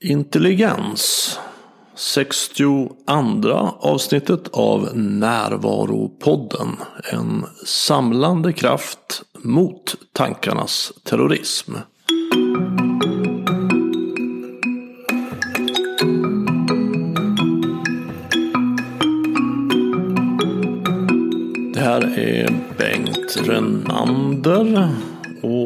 Intelligens 62 avsnittet av Närvaropodden. En samlande kraft mot tankarnas terrorism. Det här är Bengt Renander.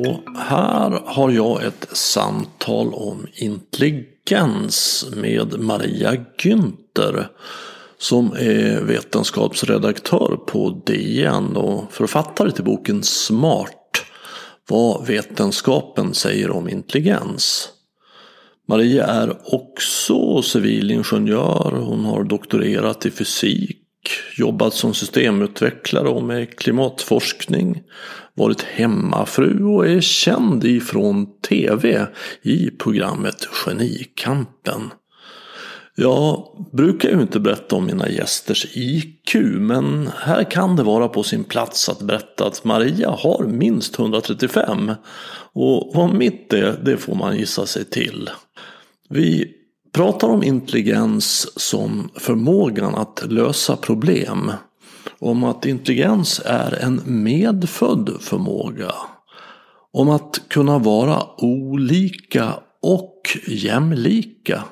Och här har jag ett samtal om intelligens med Maria Günther. Som är vetenskapsredaktör på DN och författare till boken Smart. Vad vetenskapen säger om intelligens. Maria är också civilingenjör. Hon har doktorerat i fysik jobbat som systemutvecklare och med klimatforskning, varit hemmafru och är känd ifrån tv i programmet Genikampen. Jag brukar ju inte berätta om mina gästers IQ men här kan det vara på sin plats att berätta att Maria har minst 135 och vad mitt är det får man gissa sig till. Vi pratar om intelligens som förmågan att lösa problem. Om att intelligens är en medfödd förmåga. Om att kunna vara olika och jämlika.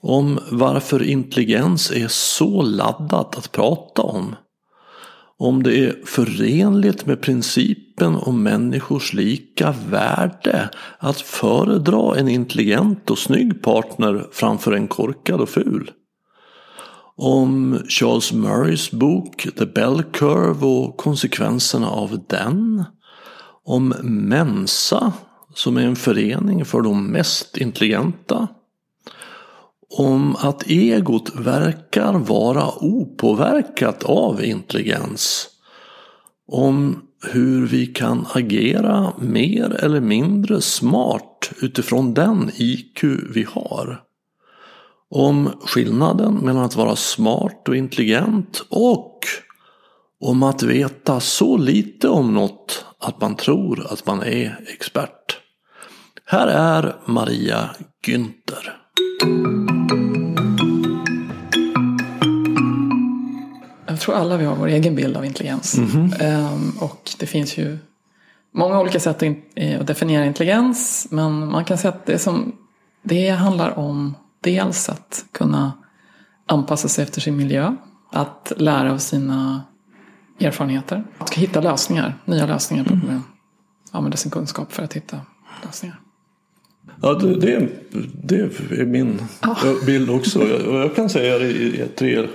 Om varför intelligens är så laddat att prata om om det är förenligt med principen om människors lika värde att föredra en intelligent och snygg partner framför en korkad och ful. Om Charles Murrays bok The Bell Curve och konsekvenserna av den. Om Mensa som är en förening för de mest intelligenta om att egot verkar vara opåverkat av intelligens. Om hur vi kan agera mer eller mindre smart utifrån den IQ vi har. Om skillnaden mellan att vara smart och intelligent och om att veta så lite om något att man tror att man är expert. Här är Maria Günther. Jag tror alla vi har vår egen bild av intelligens. Mm -hmm. och det finns ju många olika sätt att definiera intelligens. Men man kan säga att det, som, det handlar om dels att kunna anpassa sig efter sin miljö. Att lära av sina erfarenheter. Att hitta lösningar, nya lösningar på problem. Använda sin kunskap för att hitta lösningar. Ja, det, det, det är min oh. bild också. Jag, jag kan säga det i tre,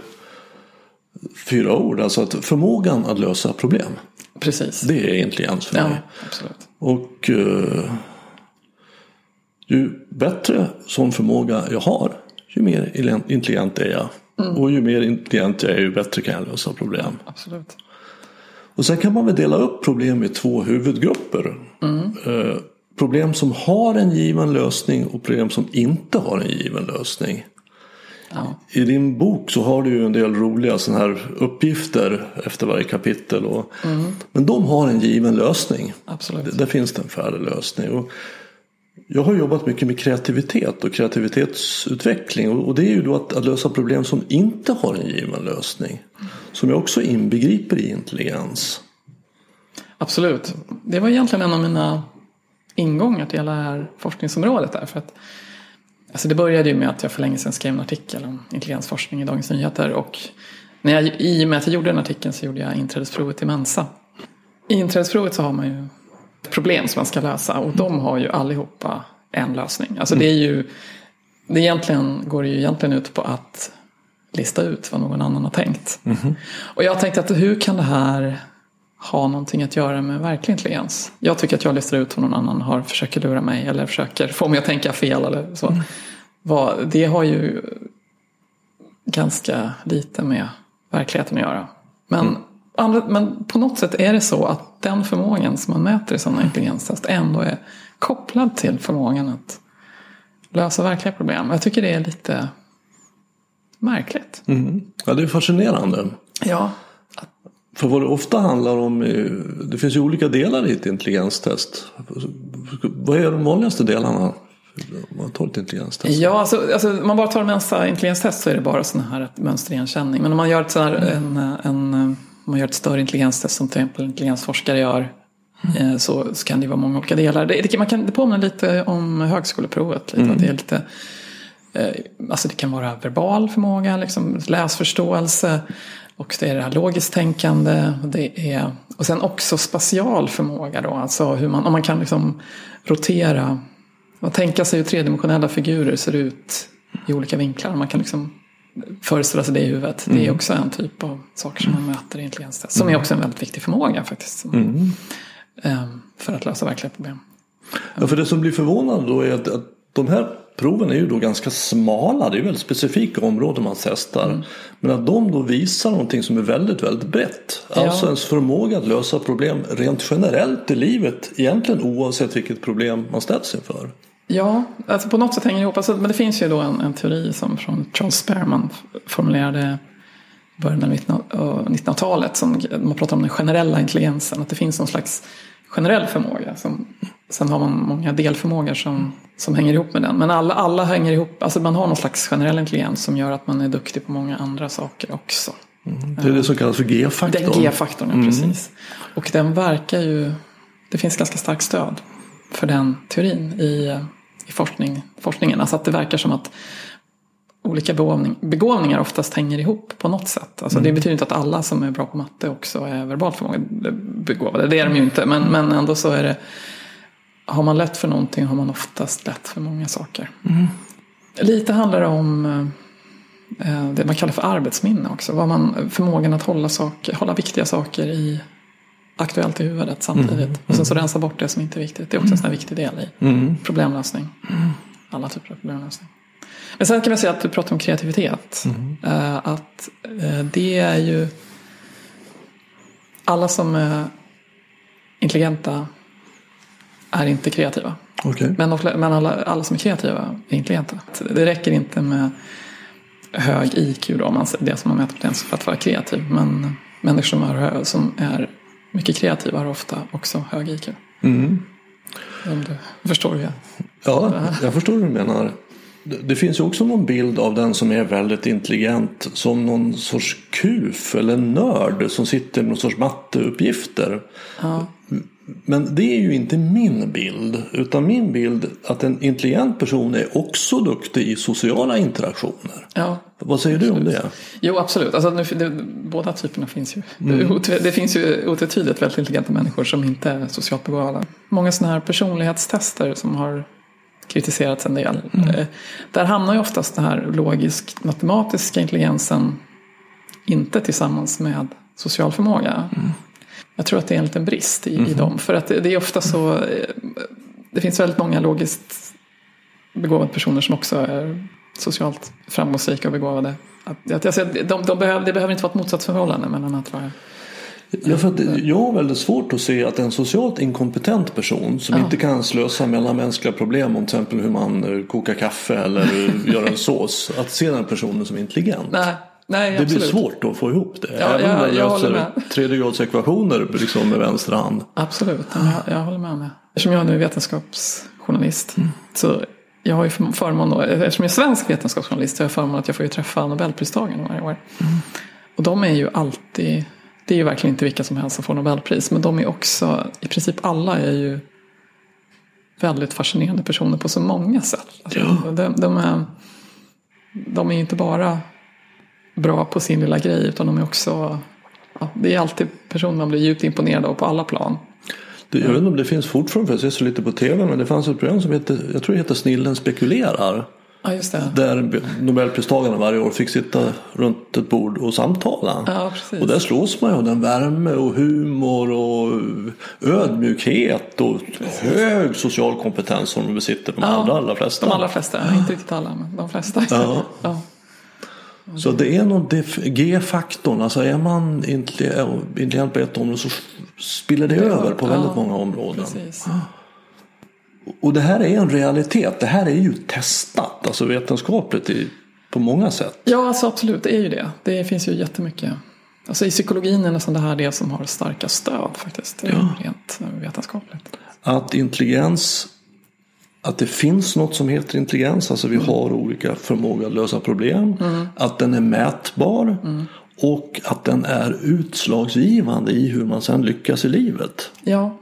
fyra ord. Alltså att förmågan att lösa problem. Precis. Det är intelligens för mig. Ja, absolut. Och uh, ju bättre sån förmåga jag har, ju mer intelligent är jag. Mm. Och ju mer intelligent jag är, ju bättre kan jag lösa problem. Absolut. Och sen kan man väl dela upp problem i två huvudgrupper. Mm. Uh, problem som har en given lösning och problem som inte har en given lösning. Ja. I din bok så har du ju en del roliga sådana här uppgifter efter varje kapitel. Och, mm. Men de har en given lösning. Absolut. Där finns det en färdig lösning. Och jag har jobbat mycket med kreativitet och kreativitetsutveckling. Och det är ju då att, att lösa problem som inte har en given lösning. Som jag också inbegriper i intelligens. Absolut. Det var egentligen en av mina ingångar till hela det här forskningsområdet. Där, för att, alltså det började ju med att jag för länge sedan skrev en artikel om intelligensforskning i Dagens Nyheter. Och när jag, i och med att jag gjorde den artikeln så gjorde jag inträdesprovet till Mensa. I inträdesprovet så har man ju problem som man ska lösa och de har ju allihopa en lösning. Alltså det är ju, det egentligen, går det ju egentligen ut på att lista ut vad någon annan har tänkt. Mm. Och jag tänkte att hur kan det här ha någonting att göra med verklig intelligens. Jag tycker att jag listar ut vad någon annan har, försöker lura mig eller försöker få mig att tänka fel eller så. Mm. Vad, det har ju ganska lite med verkligheten att göra. Men, mm. andra, men på något sätt är det så att den förmågan som man mäter i sådana intelligenstest ändå är kopplad till förmågan att lösa verkliga problem. Jag tycker det är lite märkligt. Mm. Ja, det är fascinerande. Ja. För vad det ofta handlar om, det finns ju olika delar i ett intelligenstest. Vad är de vanligaste delarna Man tar ett intelligenstest. Ja, alltså, alltså, man bara tar Mensa intelligenstest så är det bara sådana här mönsterigenkänning. Men om man gör ett, här, en, en, om man gör ett större intelligenstest som till exempel intelligensforskare gör mm. så, så kan det vara många olika delar. Det, det, man kan, det påminner lite om högskoleprovet. Lite, mm. det, är lite, eh, alltså det kan vara verbal förmåga, liksom, läsförståelse. Och det är det här logiskt tänkande. Det är, och sen också spatial förmåga då. Alltså hur man, om man kan liksom rotera och tänka sig hur tredimensionella figurer ser ut i olika vinklar. Man kan liksom föreställa sig det i huvudet. Mm. Det är mm. också en typ av saker som man möter i intelligenstest. Som är också en väldigt viktig förmåga faktiskt. Mm. Ehm, för att lösa verkliga problem. Ja, för det som blir förvånande då är att, att de här proven är ju då ganska smala. Det är väldigt specifika områden man testar. Mm. Men att de då visar någonting som är väldigt, väldigt brett. Ja. Alltså ens förmåga att lösa problem rent generellt i livet. Egentligen oavsett vilket problem man ställs inför. Ja, alltså på något sätt hänger det ihop. Alltså, men det finns ju då en, en teori som från Charles Sperman formulerade i början av 1900-talet. Som man pratar om den generella intelligensen. Att det finns någon slags generell förmåga. Som, sen har man många delförmågor som, som hänger ihop med den. Men alla, alla hänger ihop. Alltså man har någon slags generell intelligens som gör att man är duktig på många andra saker också. Mm. Det är det som kallas för G-faktorn. Den G-faktorn, ja, mm. precis. Och den verkar ju... Det finns ganska starkt stöd för den teorin i, i forskning, forskningen. Alltså att det verkar som att olika begåvning, begåvningar oftast hänger ihop på något sätt. Alltså mm. Det betyder inte att alla som är bra på matte också är verbalt begåvade. Det är de ju inte. Men, men ändå så är det. Har man lätt för någonting har man oftast lätt för många saker. Mm. Lite handlar det om eh, det man kallar för arbetsminne också. Vad man, förmågan att hålla, saker, hålla viktiga saker i aktuellt i huvudet samtidigt. Mm. Och sen så mm. rensa bort det som inte är viktigt. Det är också en sån viktig del i mm. problemlösning. Mm. Alla typer av problemlösning. Men sen kan man säga att du pratar om kreativitet. Mm. Att eh, det är ju alla som är intelligenta är inte kreativa. Okay. Men, men alla, alla som är kreativa är intelligenta. Det räcker inte med hög IQ då, man, det som man mäter potens för att vara kreativ. Men människor som är, som är mycket kreativa har ofta också hög IQ. Mm. Om du förstår hur jag... Ja, jag förstår hur du menar. Det finns ju också någon bild av den som är väldigt intelligent som någon sorts kuf eller nörd som sitter med någon sorts matteuppgifter. Ja. Men det är ju inte min bild. Utan min bild att en intelligent person är också duktig i sociala interaktioner. Ja, Vad säger absolut. du om det? Jo absolut. Alltså, det, båda typerna finns ju. Mm. Det, det finns ju otvetydigt väldigt intelligenta människor som inte är socialt begåvade. Många sådana här personlighetstester som har kritiserats en del. Mm. Eh, där hamnar ju oftast den här logisk matematiska intelligensen inte tillsammans med social förmåga. Mm. Jag tror att det är en liten brist i, mm. i dem. För att det, det är ofta så, eh, det finns väldigt många logiskt begåvade personer som också är socialt framgångsrika och begåvade. Att, att, alltså, de, de behöver, det behöver inte vara ett motsatsförhållande mellan att vara Ja, för att jag har väldigt svårt att se att en socialt inkompetent person som ja. inte kan slösa mellan mänskliga problem om till exempel hur man eh, kokar kaffe eller gör en sås. Att se den personen som intelligent. Nej. Nej, det absolut. blir svårt att få ihop det. Ja, Även om man löser tredjegradsekvationer liksom med vänster hand. Absolut, jag, jag håller med. Med. Eftersom jag nu är vetenskapsjournalist. Mm. Så jag har ju förmån, då, eftersom jag är svensk vetenskapsjournalist så har jag förmån att jag får träffa Nobelpristagarna varje år. Mm. Och de är ju alltid det är ju verkligen inte vilka som helst som får Nobelpris. Men de är också, i princip alla är ju väldigt fascinerande personer på så många sätt. Alltså, ja. de, de, är, de är inte bara bra på sin lilla grej utan de är också, ja, det är alltid personer man blir djupt imponerad av på alla plan. jag vet inte om det finns fortfarande, för jag ser så lite på tv, men det fanns ett program som heter, jag tror det heter Snillen spekulerar. Ja, just det. Där Nobelpristagarna varje år fick sitta runt ett bord och samtala. Ja, och där slås man ju av den värme och humor och ödmjukhet och precis. hög social kompetens som de besitter de ja, allra, allra flesta. De allra flesta, inte riktigt alla men de flesta. Ja. ja. Så det är nog G-faktorn, alltså är man intelligent på ett område så spiller det, det över på väldigt många områden. Precis. Och det här är en realitet. Det här är ju testat, alltså vetenskapligt i, på många sätt. Ja, alltså absolut. Det är ju det. Det finns ju jättemycket. Alltså i psykologin är nästan det här det som har starka stöd faktiskt. Ja. Rent vetenskapligt. Att intelligens att det finns något som heter intelligens. Alltså vi har olika förmåga att lösa problem. Att den är mätbar. Och att den är utslagsgivande i hur man sen lyckas i livet. Ja.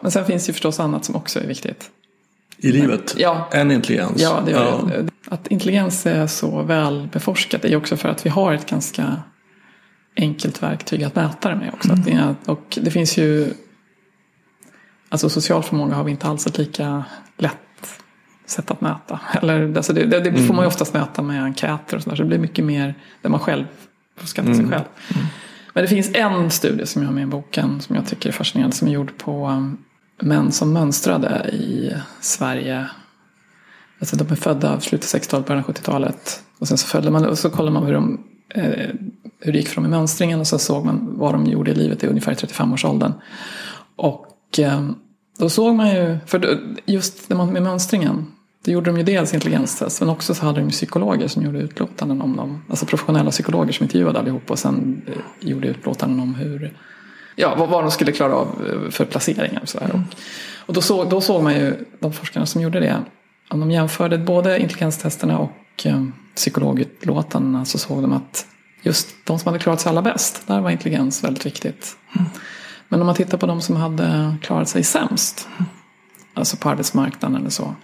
Men sen finns det ju förstås annat som också är viktigt. I livet? Ja. Än intelligens? Ja, det gör det. Att intelligens är så väl beforskat är också för att vi har ett ganska enkelt verktyg att mäta det med också. Det är, och det finns ju Alltså social förmåga har vi inte alls ett lika lätt sätt att mäta. Eller, alltså det, det, det får man ju oftast mäta med enkäter och sådär. Så det blir mycket mer där man själv får skatta sig själv. Men det finns en studie som jag har med i boken som jag tycker är fascinerande. Som är gjord på um, män som mönstrade i Sverige. Alltså de är födda slutet av 60-talet, början av 70-talet. Och sen så följde man och så kollade man hur, de, eh, hur det gick för dem i mönstringen. Och så såg man vad de gjorde i livet i ungefär 35-årsåldern. Och eh, då såg man ju, för just man med mönstringen. Det gjorde de ju dels intelligenstest men också så hade de ju psykologer som gjorde utlåtanden om dem. Alltså professionella psykologer som intervjuade allihop och sen eh, gjorde utlåtanden om hur Ja, vad, vad de skulle klara av eh, för placeringar. Och, så där. och, och då, såg, då såg man ju, de forskarna som gjorde det, om de jämförde både intelligenstesterna och eh, psykologutlåtandena så såg de att just de som hade klarat sig allra bäst, där var intelligens väldigt viktigt. Men om man tittar på de som hade klarat sig sämst, alltså på arbetsmarknaden eller så,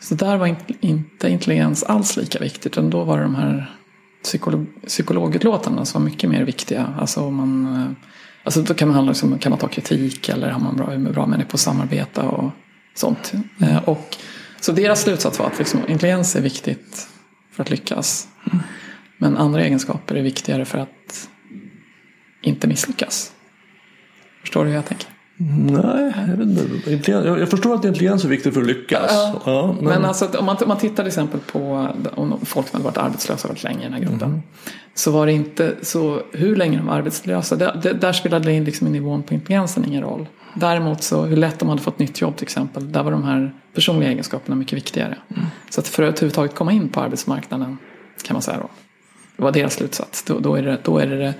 så där var inte, inte intelligens alls lika viktigt, utan då var det de här psykolog, psykologutlåtandena som var mycket mer viktiga. Alltså om man eh, Alltså då kan man, handla om, kan man ta kritik eller har man bra, hur bra människor på att samarbeta och sånt. Eh, och, så deras slutsats var att liksom, intelligens är viktigt för att lyckas. Men andra egenskaper är viktigare för att inte misslyckas. Förstår du hur jag tänker? Nej, jag, vet inte. Intelligens- jag, förstår att intelligens är viktigt för att lyckas. Ja. Ja, men, Men alltså, om, man, om man tittar till exempel på om folk som hade varit arbetslösa väldigt länge i den här gruppen. Så var det inte så hur länge de var arbetslösa. Det, det, där spelade det liksom nivån på intelligensen ingen roll. Däremot så hur lätt de hade fått nytt jobb till exempel. Där var de här personliga egenskaperna mycket viktigare. Så att för att överhuvudtaget komma in på arbetsmarknaden kan man säga då. Det var deras slutsats. Då, då, är, det, då är det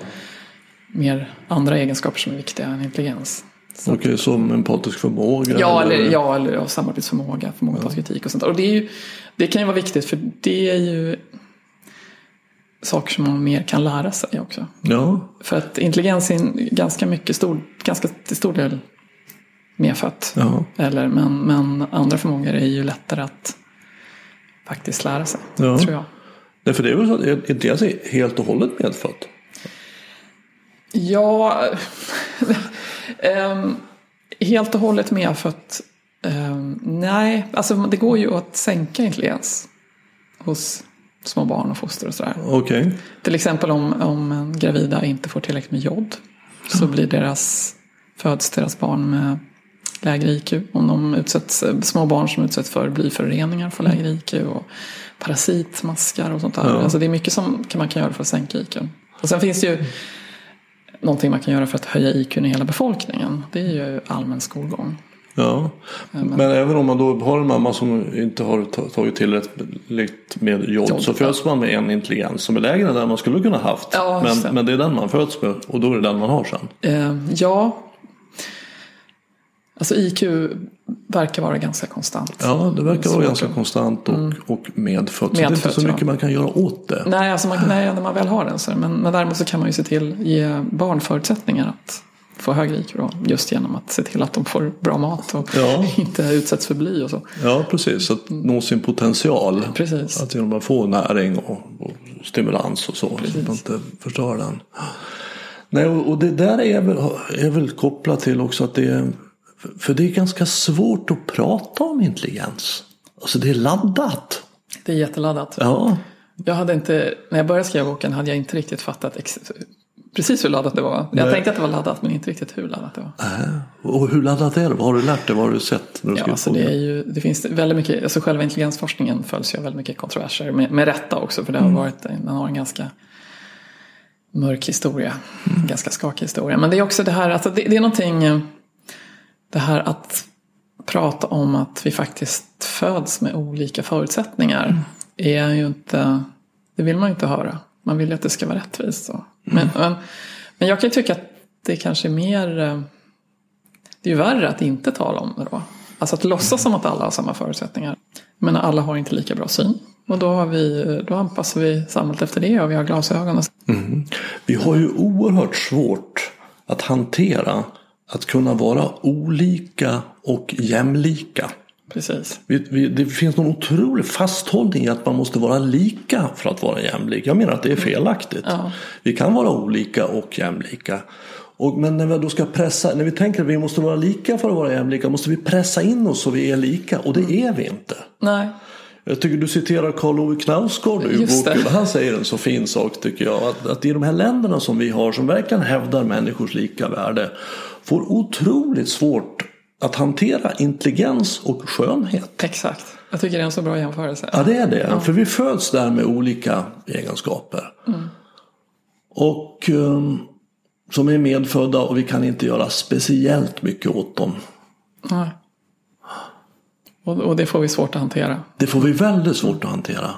mer andra egenskaper som är viktiga än intelligens. Så Okej, som empatisk förmåga? Ja, eller, ja, eller ja, samarbetsförmåga, förmåga att ta kritik och sånt. Och det, är ju, det kan ju vara viktigt för det är ju saker som man mer kan lära sig också. Ja, För att intelligens är ganska mycket stor, ganska till stor del medfött. ja, Eller, men, men andra förmågor är ju lättare att faktiskt lära sig, Ja. tror jag. Nej, för det är väl så att intelligens är helt och hållet medfött? Ja, ehm, helt och hållet medfött. Um, nej, alltså det går ju att sänka intelligens hos små barn och foster och sådär. Okej. Till exempel om, om en gravida inte får tillräckligt med jod så blir deras, föds deras barn med lägre IQ. Om de utsätts, små barn som utsätts för blyföroreningar får lägre IQ och parasitmaskar och sånt där. Ja. Alltså det är mycket som man kan göra för att sänka IQ. Och sen finns det ju någonting man kan göra för att höja IQ i hela befolkningen. Det är ju allmän skolgång. Ja. Men även om man då har en mamma som inte har ta- tagit tillräckligt med jod Jod, så föds man med en intelligens som är lägre än den man skulle kunna haft. Ja, men, men det är den man föds med och då är det den man har sen. Eh, ja, alltså IQ verkar vara ganska konstant. Ja, det verkar vara ganska att- konstant och, och medfött. Så det är inte så mycket ja. man kan göra åt det. Nej, alltså man, nej, när man väl har den så. Men, men däremot så kan man ju se till ge barn förutsättningar att få högre IQ då. Just genom att se till att de får bra mat och Ja. inte utsätts för bly och så. Ja, precis. Att nå sin potential. Precis. Att genom att få näring och, och stimulans och så. Så att man inte förstör den. Nej, och det där är väl, är väl kopplat till också att det är... För det är ganska svårt att prata om intelligens. Alltså det är laddat. Det är jätteladdat. Ja, Jag hade inte, när jag började skriva boken hade jag inte riktigt fattat precis hur laddat det var. Jag Nej. tänkte att det var laddat men inte riktigt hur laddat det var. och hur laddat är det? Vad har du lärt dig? Vad har du sett? När du Ja, alltså det, är ju, det finns väldigt mycket, alltså själva intelligensforskningen följs ju av väldigt mycket kontroverser. Med, med rätta också, för det har varit, den har en ganska mörk historia. En ganska skakig historia. Men det är också det här, alltså det, det är någonting, eh, det här att prata om att vi faktiskt föds med olika förutsättningar. Är ju inte, det vill man ju inte höra. Man vill ju att det ska vara rättvist. Så. Men, men, men jag kan ju tycka att det kanske är mer, eh, det är ju värre att inte tala om det då. Alltså att låtsas som att alla har samma förutsättningar. Men alla har inte lika bra syn. Och då, har vi, då anpassar vi samhället efter det och vi har glasögon. Mm. Vi har ju oerhört svårt att hantera att kunna vara olika och jämlika. Precis. Vi, vi, det finns någon otrolig fasthållning i att man måste vara lika för att vara jämlik. Jag menar att det är felaktigt. Ja. Vi kan vara olika och jämlika. Och, men när vi då ska pressa, när vi tänker att vi måste vara lika för att vara jämlika måste vi pressa in oss så vi är lika och det är vi inte. Nej. Jag tycker du citerar Karl Ove Knausgård det. boken. Han säger en så fin sak tycker jag. Att, att i de här länderna som vi har som verkligen hävdar människors lika värde får otroligt svårt att hantera intelligens och skönhet. Exakt. Jag tycker det är en så bra jämförelse. Ja det är det. För vi föds där med olika egenskaper. Och um, som är medfödda och vi kan inte göra speciellt mycket åt dem. Nej. Och, och det får vi svårt att hantera. Det får vi väldigt svårt att hantera.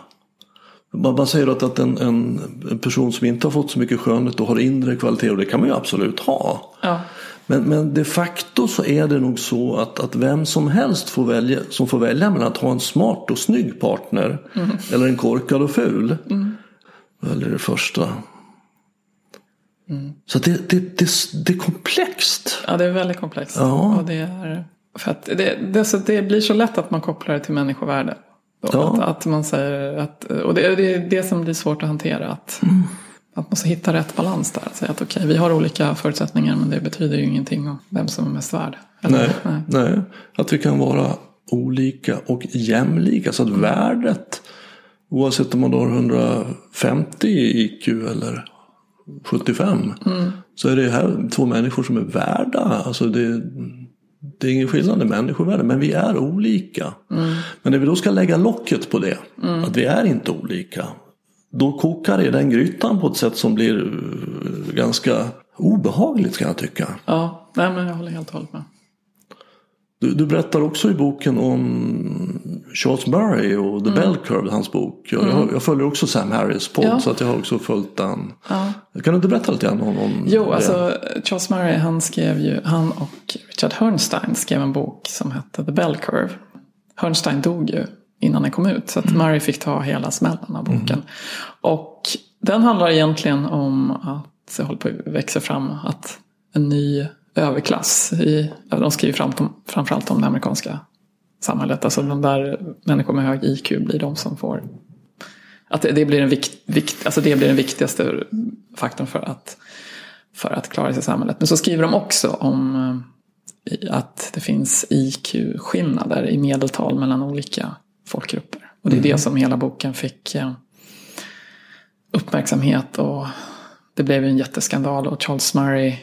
Man man säger att, att en, en, en person som inte har fått så mycket skönhet och har inre kvaliteter, och det kan man ju absolut ha. Ja. Men, men de facto så är det nog så att, att vem som helst får välja, som får välja mellan att ha en smart och snygg partner eller en korkad och ful. Väljer det första. Så det, det, det, det är komplext. ja, det är väldigt komplext. Ja. Och det, är, för att det, det, så det blir så lätt att man kopplar det till människovärde. Ja. Att, att man säger att, och det, det är det som blir svårt att hantera. Att, att man måste hitta rätt balans där. Säga att okej, vi har olika förutsättningar men det betyder ju ingenting om vem som är mest värd. Eller- Nej, nej. Att vi kan vara olika och jämlika. Så att värdet, oavsett om man har 150 i IQ eller 75. Så är det här två människor som är värda. Alltså det, det är ingen skillnad i människovärde. Men vi är olika. Men när vi då ska lägga locket på det. Att vi är inte olika. Då kokar det i den grytan på ett sätt som blir eh, ganska obehagligt kan jag tycka. Ja, nej, men jag håller helt och hållet med. Du, du berättar också i boken om Charles Murray och The Bell Curve, hans bok. Jag, jag, jag följer också Sam Harris podd Ja. så att jag har också följt den. Ja. Kan du inte berätta lite grann om, om Jo, det? alltså Charles Murray han skrev ju, han och Richard Herrnstein skrev en bok som hette The Bell Curve. Herrnstein dog ju innan den kom ut så att Murray fick ta hela smällen av boken. Och den handlar egentligen om att det håller på att växa fram att en ny överklass, i, de skriver fram, framförallt om det amerikanska samhället, alltså de där människor med hög IQ blir de som får att det, blir en vikt, vikt, alltså det blir den viktigaste faktorn för att, för att klara sig i samhället. Men så skriver de också om eh, att det finns IQ-skillnader i medeltal mellan olika folkgrupper. Och det är det som hela boken fick eh, uppmärksamhet och det blev ju en jätteskandal och Charles Murray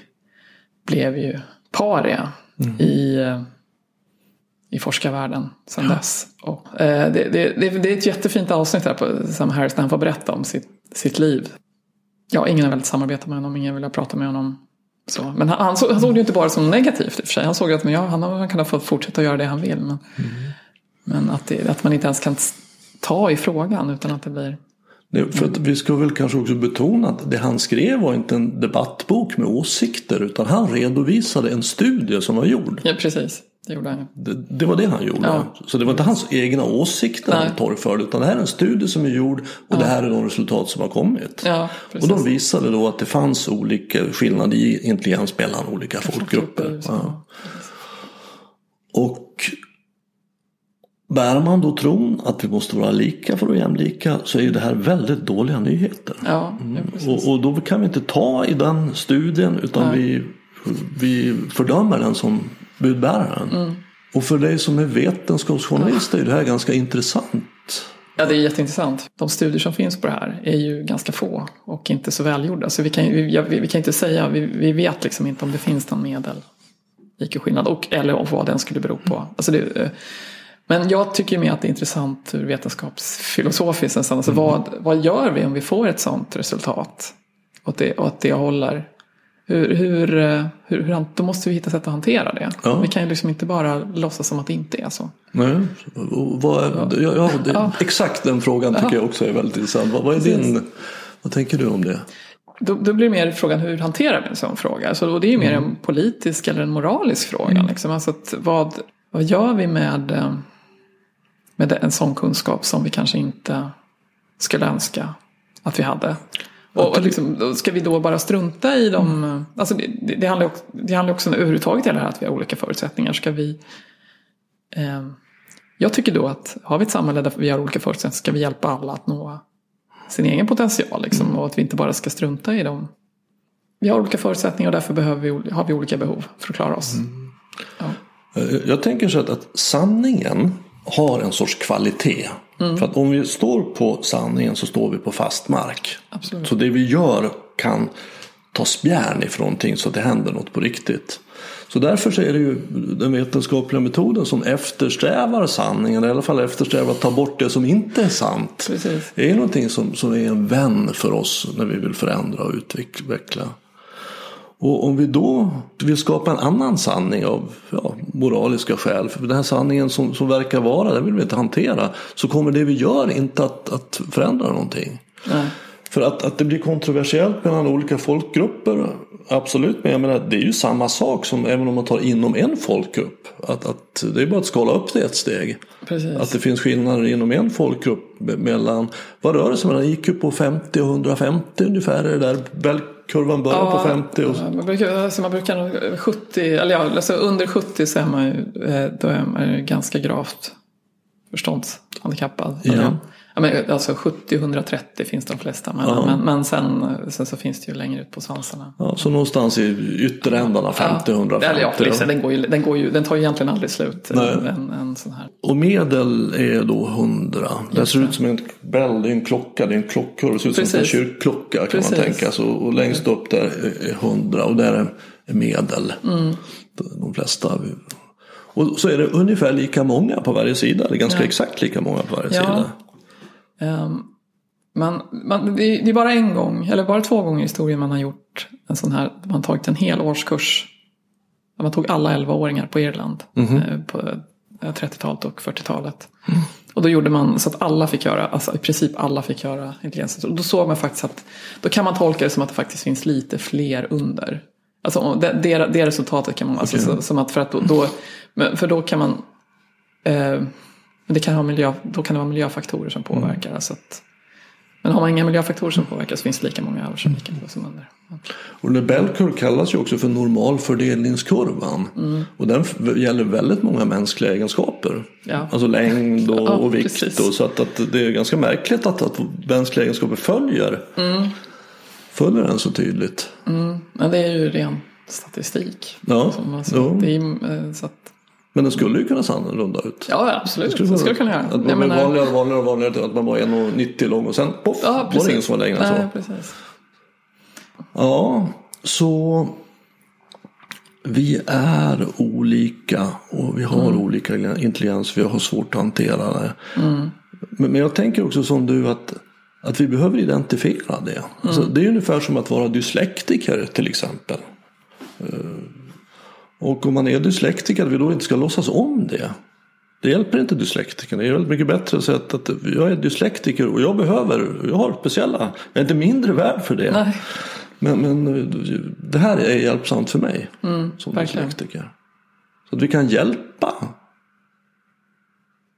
blev ju paria i, eh, i forskarvärlden sedan dess. Och, eh, det, det, det, är ett jättefint avsnitt här på Sam Harris där han får berätta om sitt, sitt liv. Ja, ingen har velat samarbeta med honom, ingen vill prata med honom. Så. Men han, han, såg, han såg det ju inte bara som negativt i och för sig. Han såg att men ja, han, han kan få fortsätta göra det han vill. Men, men att, det, att man inte ens kan ta i frågan utan att det blir... Det, för att vi ska väl kanske också betona att det han skrev var inte en debattbok med åsikter utan han redovisade en studie som var gjord. Ja, precis. Det gjorde han. Det, det var det han gjorde. Ja. Så det var inte hans egna åsikter Nej. han torgförde utan det här är en studie som är gjord och det här är de resultat som har kommit. Ja, och de visade då att det fanns olika skillnader i intelligens mellan olika folkgrupper. Ja. Och bär man då tron att vi måste vara lika för att jämlika så är ju det här väldigt dåliga nyheter. Ja, precis. Och, och då kan vi inte ta i den studien utan vi, vi fördömer den som budbäraren. Mm. Och för dig som är vetenskapsjournalist är det här ganska intressant. Ja, det är jätteintressant. De studier som finns på det här är ju ganska få och inte så välgjorda. Så vi kan, vi, vi, kan inte säga, vi, vi vet liksom inte om det finns någon medel IQ-skillnad och eller vad den skulle bero på. Alltså det, eh, men jag tycker mer att det är intressant ur vetenskapsfilosofiskt nästan. Alltså vad, vad gör vi om vi får ett sånt resultat? Och att det, och att det håller. Hur, hur, hur, hur, då måste vi hitta sätt att hantera det. Ja. Vi kan ju liksom inte bara låtsas som att det inte är så. Nej, vad, ja. Ja, det. Exakt den frågan tycker jag också är väldigt intressant. Vad, vad, är din, vad tänker du om det? Då, då blir det mer frågan hur hanterar vi en sån fråga? Så, och det är ju mer en politisk eller en moralisk fråga. Liksom. Alltså att vad, vad gör vi med, eh, med en sån kunskap som vi kanske inte skulle önska att vi hade? Och, och liksom, ska vi då bara strunta i dem? Mm. Alltså det, det, handlar också, det handlar också överhuvudtaget om det här att vi har olika förutsättningar. Ska vi, eh, jag tycker då att har vi ett samhälle där vi har olika förutsättningar ska vi hjälpa alla att nå sin egen potential. Liksom, mm. Och att vi inte bara ska strunta i dem. Vi har olika förutsättningar och därför behöver vi, har vi olika behov för att klara oss. Mm. Ja. Jag tänker så att, att sanningen har en sorts kvalitet. Mm. För att om vi står på sanningen så står vi på fast mark. Absolut. Så det vi gör kan ta spjärn ifrån någonting så att det händer något på riktigt. Så därför så är det ju den vetenskapliga metoden som eftersträvar sanningen, i alla fall eftersträvar att ta bort det som inte är sant. Precis. Det är någonting som, som är en vän för oss när vi vill förändra och utveckla. Och om vi då vill skapa en annan sanning av ja, moraliska skäl, för den här sanningen som, som verkar vara, den vill vi inte hantera, så kommer det vi gör inte att, att förändra någonting. Nej. För att, att det blir kontroversiellt mellan olika folkgrupper, absolut, men jag menar, det är ju samma sak som även om man tar inom en folkgrupp. Att, att det är bara att skala upp det ett steg. Precis. Att det finns skillnader inom en folkgrupp mellan, vad rör det sig mellan IQ på 50 och 150 ungefär, är det där kurvan börjar ja, på 50. Och. Man brukar, alltså man brukar 70, eller ja, alltså under 70 så är man ju, eh, då är man ju ganska gravt förståndshandikappad. Ja. Ja, men, alltså 70-130 finns de flesta. Men, ja. men, men sen, sen, så finns det ju längre ut på svansarna. Ja, så någonstans i ytterändarna 50-150. Ja, ja, liksom, den, går ju, den, går ju, den tar ju egentligen aldrig slut. En, en sån här. Och medel är då 100. Det ser ut som en bell, det är en klocka, det är en klockkurva. Det ser ut Precis. som en kyrkklocka kan Precis. man tänka sig. Och längst upp där är 100 och där är medel. Mm. De flesta och så är det ungefär lika många på varje sida. Eller ganska ja. exakt lika många på varje ja. sida. Um, man, man, det, är bara en gång, eller bara två gånger i historien man har gjort en sån här, man tagit en hel årskurs. Man tog alla 11-åringar på Irland mm på 30-talet och 40-talet. Mm. Och då gjorde man så att alla fick göra, alltså i princip alla fick göra intelligens. Och då såg man faktiskt att, då kan man tolka det som att det faktiskt finns lite fler under. Alltså det, det, det resultatet kan man, okay. alltså, som att för att då, då för då kan man eh, men det kan ha miljö, då kan det vara miljöfaktorer som påverkar. Mm. Alltså att, men har man inga miljöfaktorer som påverkar så finns det lika många över som lika många som under. Och Bell kallas ju också för normalfördelningskurvan. Mm. Och den gäller väldigt många mänskliga egenskaper. Ja. Alltså längd och, ja, och vikt. Och så att, att, det är ganska märkligt att, att mänskliga egenskaper följer, mm. följer den så tydligt. Mm. Men det är ju ren statistik. Ja. Alltså, det är, eh, så att, men den skulle ju kunna se annorlunda ut. Ja, absolut. Det skulle, det skulle kunna göra. Att man blev vanligare och vanligare och vanligare. Att man var 1,90 lång och sen poff, ja, var det ingen som var längre än så. Precis. Ja, så vi är olika och vi har mm. olika intelligens. Vi har svårt att hantera det. Mm. Men, men jag tänker också som du att, att vi behöver identifiera det. Alltså, mm. Alltså, det är ungefär som att vara dyslektiker till exempel. Och om man är dyslektiker att vi då inte ska låtsas om det. Det hjälper inte dyslektiker. Det är väldigt mycket bättre att säga att, att jag är dyslektiker och jag behöver, jag har speciella, jag är inte mindre värd för det. Nej. Men, men det här är hjälpsamt för mig mm, som verkligen. dyslektiker. Så att vi kan hjälpa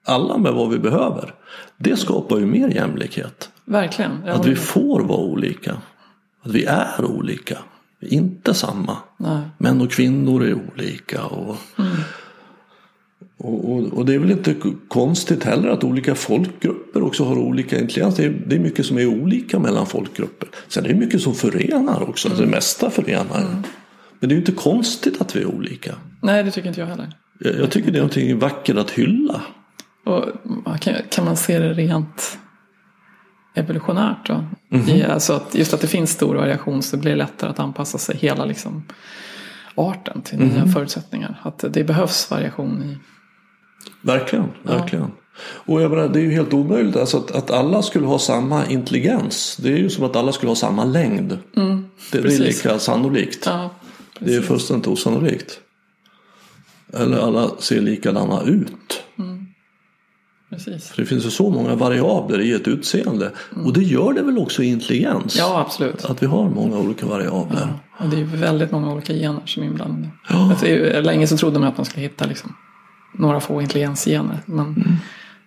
alla med vad vi behöver. Det skapar ju mer jämlikhet. Verkligen. Att vi får vara olika. Att vi är olika inte samma. Nej. Män och kvinnor är olika. Och, mm. och, och, och, det är väl inte konstigt heller att olika folkgrupper också har olika intelligens. Det är, det är mycket som är olika mellan folkgrupper. Sen är det mycket som förenar också. Mm. Det mesta förenar. Mm. Men det är ju inte konstigt att vi är olika. Nej, det tycker inte jag heller. Jag, jag tycker det är någonting vackert att hylla. Och kan, kan man se det rent evolutionärt. Då. Mm -hmm. Alltså att just att det finns stor variation så blir det lättare att anpassa sig hela liksom, arten till mm -hmm. nya förutsättningar. Att det behövs variation i... Verkligen, verkligen. Ja. Och jag menar, det är ju helt omöjligt alltså att, att alla skulle ha samma intelligens. Det är ju som att alla skulle ha samma längd. Mm, det, det, är lika sannolikt. Ja, det är fullständigt osannolikt. Eller alla ser likadana ut. Precis. För det finns ju så många variabler i ett utseende. Mm. Och det gör det väl också i intelligens? Ja, absolut. Att vi har många olika variabler. Ja. Och det är väldigt många olika gener som är inblandade. Ja. Alltså, länge så trodde man att man skulle hitta liksom, några få intelligensgener. Men Mm.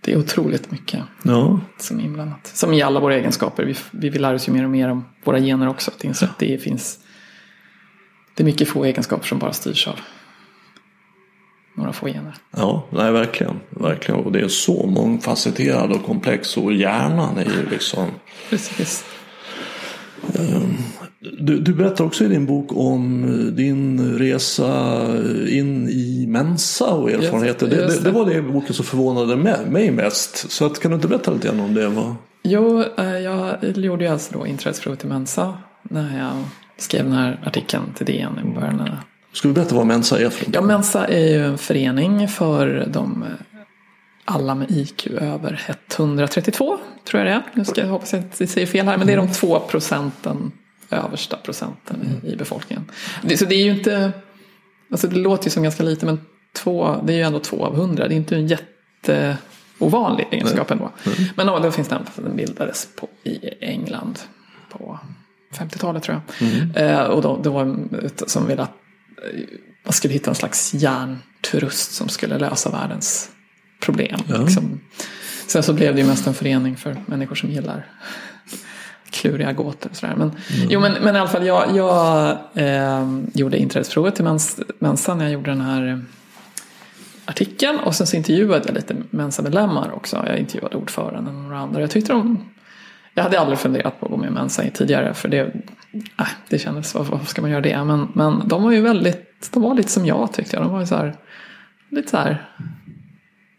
det är otroligt mycket Ja, som är inblandat. Som i alla våra egenskaper. Vi, vi lära oss ju mer och mer om våra gener också. Att inse att det finns det är mycket få egenskaper som bara styrs av några få gener. ja nej, verkligen. verkligen. Och det är så mångfacetterad och komplex och hjärnan är ju liksom Precis. Du, du berättar också i din bok om din resa in i Mensa och erfarenheter. Just just det, det. det var det i boken som förvånade mig- mig mest. Så att, kan du inte berätta lite grann om det? Vad- Jo, eh, jag gjorde ju alltså då inträdesprovet till Mensa när jag skrev den här artikeln till DN i början. Ska du berätta vad Mensa är för Ja? Mensa är ju en förening för de alla med IQ över 132, tror jag det är. Nu ska jag hoppas jag inte säger fel här, men det är de två procenten, översta procenten i, i befolkningen. Det, så det är ju inte, alltså det låter ju som ganska lite, men två, det är ju ändå två av hundra. Det är inte en jätteovanlig egenskap ändå. Men ja, då finns den, den bildades på, i England på 50-talet tror jag. Eh, och då, det var som ville att man skulle hitta en slags hjärnturist som skulle lösa världens problem. Ja. Liksom. Sen så blev det ju mest en förening för människor som gillar kluriga gåtor och sådär. Men, jo, men, men i alla fall, jag, jag eh, gjorde inträdesprovet till Mens, Mensa när jag gjorde den här eh, artikeln. Och sen så intervjuade jag lite Mensa-medlemmar också. Jag intervjuade ordföranden och några andra. Jag tyckte de jag hade aldrig funderat på att gå med i Mensa tidigare för det, äh, det kändes, varför, ska man göra det? Men, men de var ju väldigt, de var lite som jag tyckte jag. De var ju så här, lite så här,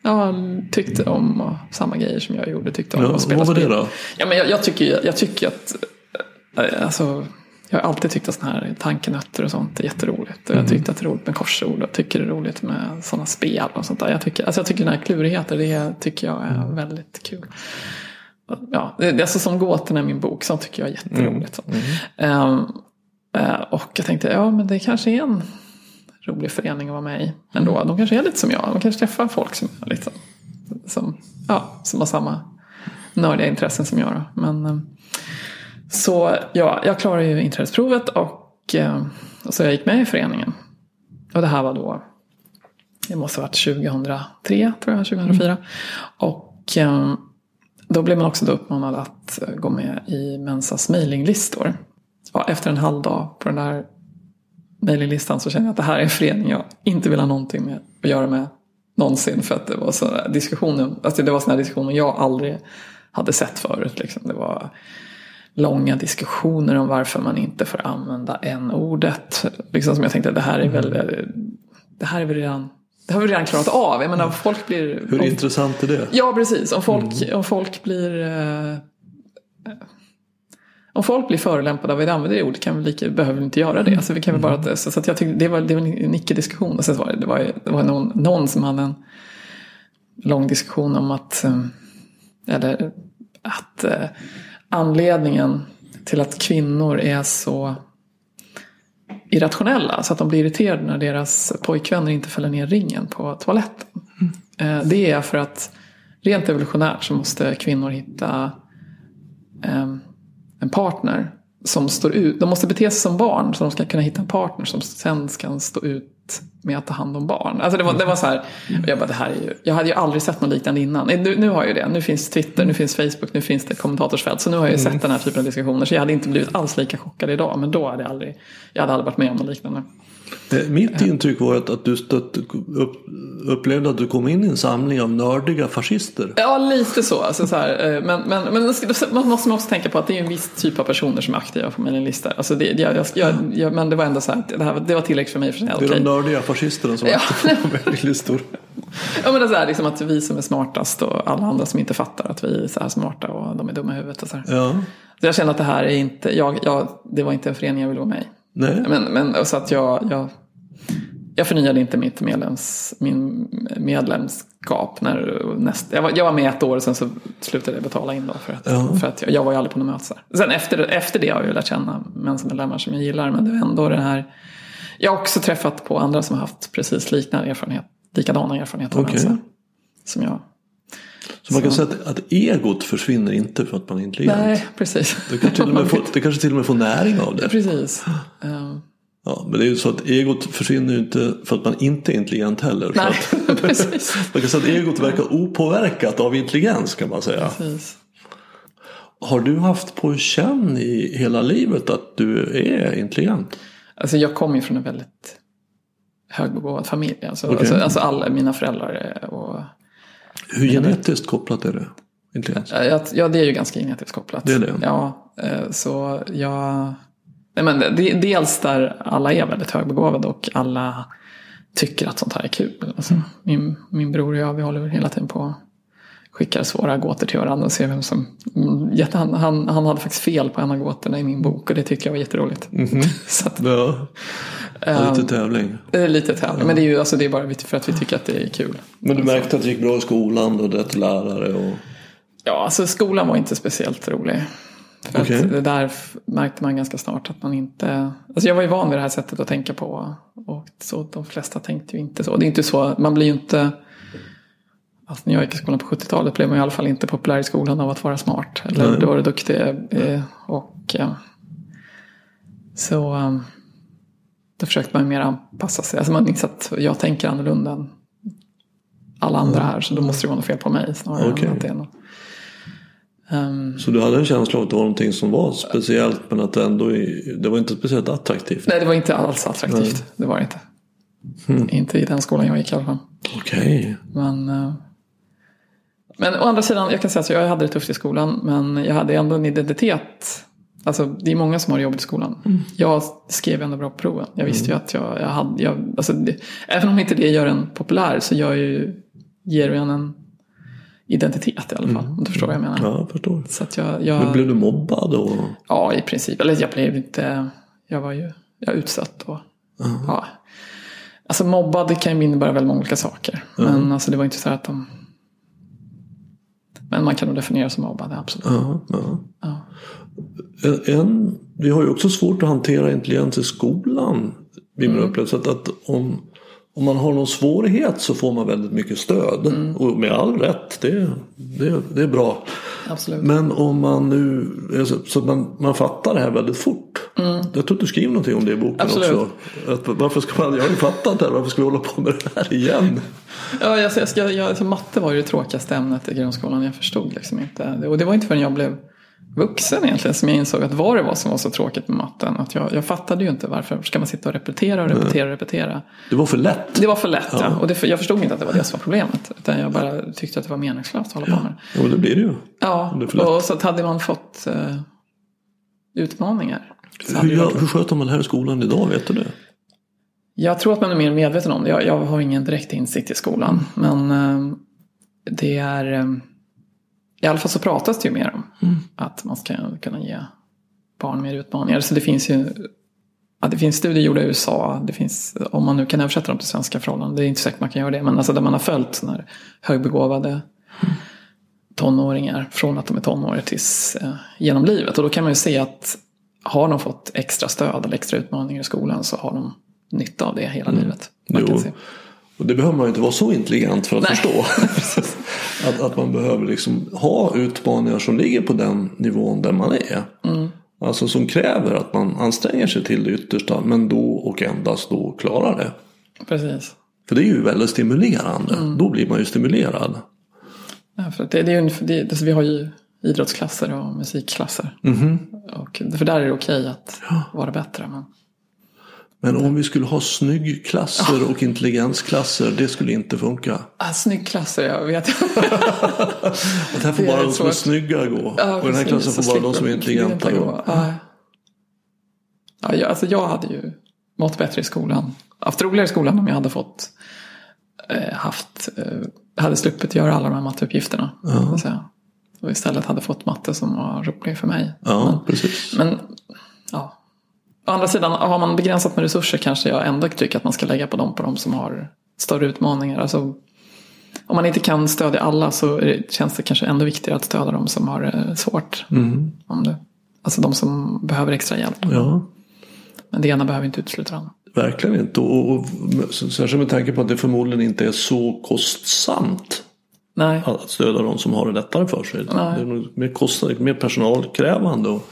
ja, tyckte om samma grejer som jag gjorde. Tyckte om Ja, att spela vad var det då? Ja, men jag, jag, tycker, jag tycker att, äh, alltså, jag har alltid tyckt att sådana här tankenötter och sånt är jätteroligt. Och jag tyckte att det är roligt med korsord och tycker det är roligt med sådana spel och sånt där. Jag tycker, alltså jag tycker den här klurigheten, det tycker jag är väldigt kul. Ja, det är alltså som gåtorna i min bok, sånt tycker jag är jätteroligt. Så. Ehm, eh, och jag tänkte, ja men det kanske är en rolig förening att vara med i ändå. De kanske är lite som jag, de kanske träffar folk som, är liksom, som, ja, som har samma nördiga intressen som jag. Då. Men, eh, så ja, jag klarade ju inträdesprovet och, eh, och så jag gick med i föreningen. Och det här var då, det måste ha varit 2003 tror jag, 2004. Och eh, då blev man också då uppmanad att eh, gå med i Mensas mailinglistor. Och efter en halv dag på den där mailinglistan så kände jag att det här är en förening jag inte vill ha någonting med att göra med någonsin. För att det var sådana diskussioner, alltså det var sådana diskussioner jag aldrig hade sett förut. Liksom. Det var långa diskussioner om varför man inte får använda en ordet Liksom som jag tänkte, det här är väl, det här är väl redan, det har vi redan klarat av. Jag menar, folk blir... Hur om- intressant är det? Ja, precis. Om folk, om folk blir... Eh, om folk blir förolämpade av att vi använder det ordet kan vi lika, behöver vi inte göra det. Alltså, vi kan väl bara, så, så att jag tyckte, det var, det var en icke-diskussion. Och sen var det, det var, det var någon, någon som hade en lång diskussion om att, eh, eller, att eh, anledningen till att kvinnor är så irrationella så att de blir irriterade när deras pojkvänner inte fäller ner ringen på toaletten. Eh, Det är för att rent evolutionärt så måste kvinnor hitta eh, en partner som står ut. De måste bete sig som barn så de ska kunna hitta en partner som sen kan stå ut med att ta hand om barn. Alltså det var, det var så här, jag bara, det här är ju, jag hade ju aldrig sett något liknande innan. Nu, nu har jag ju det, nu finns Twitter, nu finns Facebook, nu finns det ett kommentatorsfält. Så nu har jag ju sett den här typen av diskussioner. Så jag hade inte blivit alls lika chockad idag. Men då hade jag aldrig, jag hade aldrig varit med om något liknande. Mitt intryck var att, att du stött, upp, upplevde att du kom in i en samling av nördiga fascister. Ja, lite så. Alltså, så här, eh, men, men, men man måste också tänka på att det är en viss typ av personer som är aktiva på mailinglista. Alltså det, jag, jag, jag, jag, men det var ändå så här, det, här, det var tillräckligt för mig för att säga, Det är okej. de nördiga fascisterna som är på listor. Ja, men det är så här, liksom att vi som är smartast och alla andra som inte fattar att vi är så här smarta och de är dumma i huvudet. Och så, här. Ja, så jag känner att det här är inte, jag, jag, det var inte en förening jag ville vara med i. nej. Men, men så att jag, jag, jag förnyade inte mitt medlems, min medlemskap. När näst, jag, var, jag var med ett år och sen så slutade jag betala in då. För att, Ja. för att jag, jag var ju aldrig på något möte. Sen efter, efter det har jag ju lärt känna mensmedlemmar som jag gillar. Men det är ändå det här. Jag har också träffat på andra som har haft precis liknande erfarenhet. Likadana erfarenheter mensa. Som jag. Så man kan säga att, att egot försvinner inte för att man är intelligent. Nej, precis. Du kan till och med få, det kanske till och med får näring av det. Precis. Ja, men det är ju så att egot försvinner ju inte för att man inte är intelligent heller. Nej, att, Precis. Man kan säga att egot verkar opåverkat av intelligens kan man säga. Precis. Har du haft på känn i hela livet att du är intelligent? Alltså jag kommer ju från en väldigt högbegåvad familj. Alltså, Okej. alltså, alltså alla mina föräldrar är- och Hur genetiskt kopplat är det? Intelligens? Ja, jag- Ja, det är ju ganska genetiskt kopplat. Det är det? Ja, eh, så jag... Nej, men dels där alla är väldigt högbegåvade och alla tycker att sånt här är kul. Alltså, Mm. min, min bror och jag, vi håller hela tiden på skickar svåra gåtor till varandra och ser vem som... Mm, Han, han, han hade faktiskt fel på en av gåtorna i min bok och det tyckte jag var jätteroligt. Så att, Ja, ja, lite tävling. det är lite tävling, men det är ju alltså, det är bara för att vi tycker att det är kul. Men du märkte att det gick bra i skolan och rätt lärare och... Ja, alltså skolan var inte speciellt rolig. För Okej. att det där märkte man ganska snart att man inte... Alltså jag var ju van vid det här sättet att tänka på. Och så de flesta tänkte ju inte så. Det är inte så, man blir ju inte... Alltså när jag gick i skolan på 70-talet blev man i alla fall inte populär i skolan av att vara smart. Eller Nej. då var det duktig. eh, Och eh, så eh, då försökte man mer anpassa sig. Alltså man insåg att jag tänker annorlunda än alla andra här. Så då måste det vara något fel på mig snarare Okej. än att det är något. Ehm, Så du hade en känsla av att det var någonting som var speciellt men att det ändå det var inte speciellt attraktivt? Nej, det var inte alls attraktivt. Det var det inte. Hmm. Inte i den skolan jag gick i alla fall. Okej. Men, eh, men å andra sidan, jag kan säga att jag hade det tufft i skolan. Men jag hade ändå en identitet. Alltså, det är många som har det jobbigt i skolan. Mm. Jag skrev ändå bra på proven. Jag visste ju att jag, jag hade... Jag, alltså det, även om inte det gör en populär så gör ju, ger en en identitet i alla fall. Om du förstår vad jag menar. Mm. Ja, jag förstår. Så att jag, Men jag, blev du mobbad och... Ja, i princip. Eller jag blev inte... Jag var ju jag utsatt. Och, ja. Alltså mobbad kan ju innebära väldigt många olika saker. Men alltså, det var inte så här att de... Men man kan nog definiera som mobbad, absolut. Ja, ja. Ja. En, en, vi har ju också svårt att hantera intelligens i skolan. Vid min upplevelse att, att om, om man har någon svårighet så får man väldigt mycket stöd. Och med all rätt, det, det, det är bra. Absolut. Men om man nu, alltså, så att man, man fattar det här väldigt fort. Jag tror att du skriver någonting om det i boken Absolut. också. Att, varför ska man, jag har ju fattat det här, varför ska vi hålla på med det här igen? Ja, jag, jag, ska- jag, alltså, matte var ju det tråkigaste ämnet i grundskolan. Jag förstod liksom inte. Och det var inte förrän jag blev vuxen egentligen som jag insåg att vad det var som var så tråkigt med matten. Att jag, jag fattade ju inte varför ska man sitta och repetera och repetera och repetera. Det var för lätt. Det var för lätt, ja. Och det, jag förstod inte att det var det som var problemet. Utan jag bara tyckte att det var meningslöst att hålla på med det. Ja, det blir det ju. Ja, Det och så hade man fått eh, utmaningar. Hur, varit- hur sköter man det här i skolan idag? Vet du det? Jag tror att man är mer medveten om det. Jag, jag har ingen direkt insikt i skolan. Men eh, det är... Eh, I alla fall så pratas det ju mer om att man ska kunna ge barn mer utmaningar. Så det finns ju ja, det finns studier gjorda i USA. Det finns, om man nu kan översätta dem till svenska förhållanden. Det är inte säkert man kan göra det. Men alltså där man har följt såna här högbegåvade tonåringar från att de är tonåringar tills eh, genom livet. Och då kan man ju se att har de fått extra stöd eller extra utmaningar i skolan så har de nytta av det hela livet. Jo. se. Och det behöver man ju inte vara så intelligent för att Nej. förstå. att, att man behöver liksom ha utmaningar som ligger på den nivån där man är. Mm. Alltså som kräver att man anstränger sig till det yttersta men då och endast då klarar det. Precis. För det är ju väldigt stimulerande. Mm. Då blir man ju stimulerad. Ja, för det, det är det, alltså vi har ju idrottsklasser och musikklasser. Och, för där är det okej att vara bättre. Men, Men om vi skulle ha snyggklasser och intelligensklasser, det skulle inte funka. ah, snyggklasser, jag vet. Att här får bara de som är snygga gå. Ja, och den här klassen så får bara de som är intelligenta gå. Ja. Ja, jag, alltså jag hade ju mått bättre i skolan. Haft roligare i skolan om jag hade fått eh, haft, eh, hade sluppit göra alla de här matteuppgifterna. så att säga. Och istället hade fått matte som var rolig för mig. Ja, precis. Men ja. Å andra sidan, har man begränsat med resurser kanske jag ändå tycker att man ska lägga på dem på de som har större utmaningar. Alltså, om man inte kan stödja alla så det, känns det kanske ändå viktigare att stödja de som har det svårt. Om det, alltså de som behöver extra hjälp. Ja. Men det ena behöver inte utesluta det andra. Verkligen inte. Och, och, särskilt med tanke på att det förmodligen inte är så kostsamt Nej, att stödja de som har det lättare för sig. Nej. Det är mer, kostnad, mer personalkrävande. Och,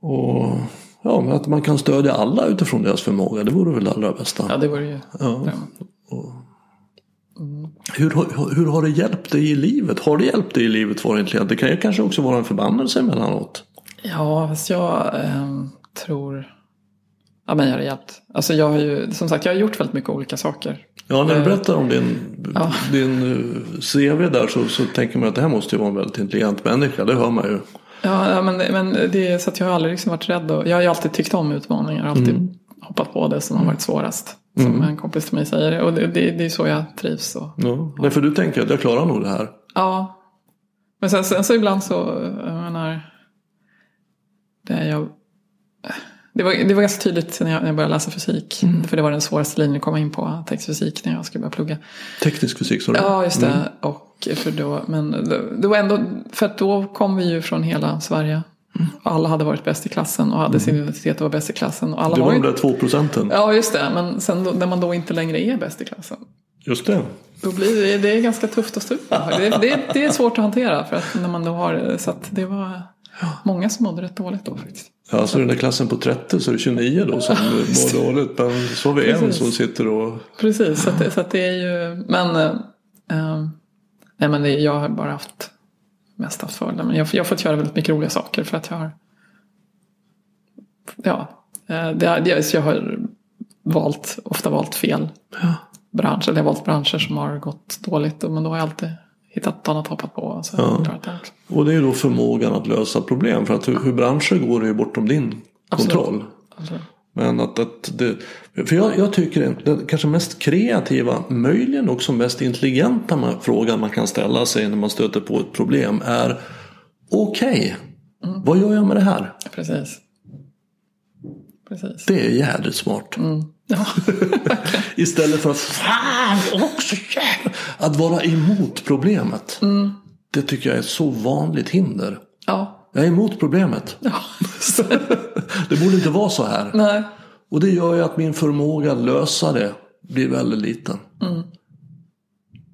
och ja, men att man kan stödja alla utifrån deras förmåga. Det vore väl det allra bästa. ja det vore ju Ja. Hur, har- hur har det hjälpt dig i livet? Har det hjälpt dig i livet att vara intelligent? Det kan ju kanske också vara en förbannelse emellanåt. Ja, fast jag ehm, tror... Ja, men jag har det hjälpt. Alltså jag har ju, som sagt, jag har gjort väldigt mycket olika saker. Ja, när du Eh, berättar om din, ja. din eh, CV där så, så tänker man att det här måste ju vara en väldigt intelligent människa. Det hör man ju. Ja, men, men det är så att jag har aldrig liksom varit rädd. Och, jag har ju alltid tyckt om utmaningar. Alltid hoppat på det som har varit svårast. Som en kompis till mig säger. Och det, det, det är så jag trivs. Och, Ja. Nej, för du tänker att jag klarar nog det här. Ja. Men sen, sen så ibland så, jag menar. Det, jag, det, var, det var ganska tydligt när jag, när jag började läsa fysik. För det var den svåraste linjen att komma in på, teknisk när jag skulle börja plugga. Teknisk fysik sa du? Ja, just det. Och för då, men det, var ändå, för att då kom vi ju från hela Sverige. Och alla hade varit bäst i klassen och hade sin identitet och var bäst i klassen. Och alla Det var var de där två procenten. ja, just det. Men sen då, när man då inte längre är bäst i klassen. Just det. Då blir det, det är ganska tufft att stå med. det, det, det är svårt att hantera. För att när man då har, så att det var många som mådde rätt dåligt då faktiskt. Ja, så den där klassen på 30 så är det 29 då som mår dåligt. Men så har vi en Precis. som sitter och... Precis, så, att, det- så att det är ju, men, eh, nej men det, jag har bara haft mest haft fördelar. Men jag, jag har fått göra väldigt mycket roliga saker för att jag har, ja, eh, det, det, så jag har valt, ofta valt fel Ja. branscher. Eller jag har valt branscher som har gått dåligt. Men då har jag alltid hittat ett annat hoppat på. Så jag har klarat det också. Och det är ju då förmågan att lösa problem. För att hur, hur branscher går är ju bortom din Absolut. kontroll. Absolut. Men att, att det, för jag, jag tycker att den kanske mest kreativa, möjligen också mest intelligenta frågan man kan ställa sig när man stöter på ett problem är Okej, vad gör jag med det här? Precis. Precis. Det är jädrigt smart. Ja. Istället för att fan också jävlar, Att vara emot problemet. Det tycker jag är ett så vanligt hinder. ja. Jag är emot problemet. ja. Det borde inte vara så här. Nej. Och det gör ju att min förmåga att lösa det blir väldigt liten.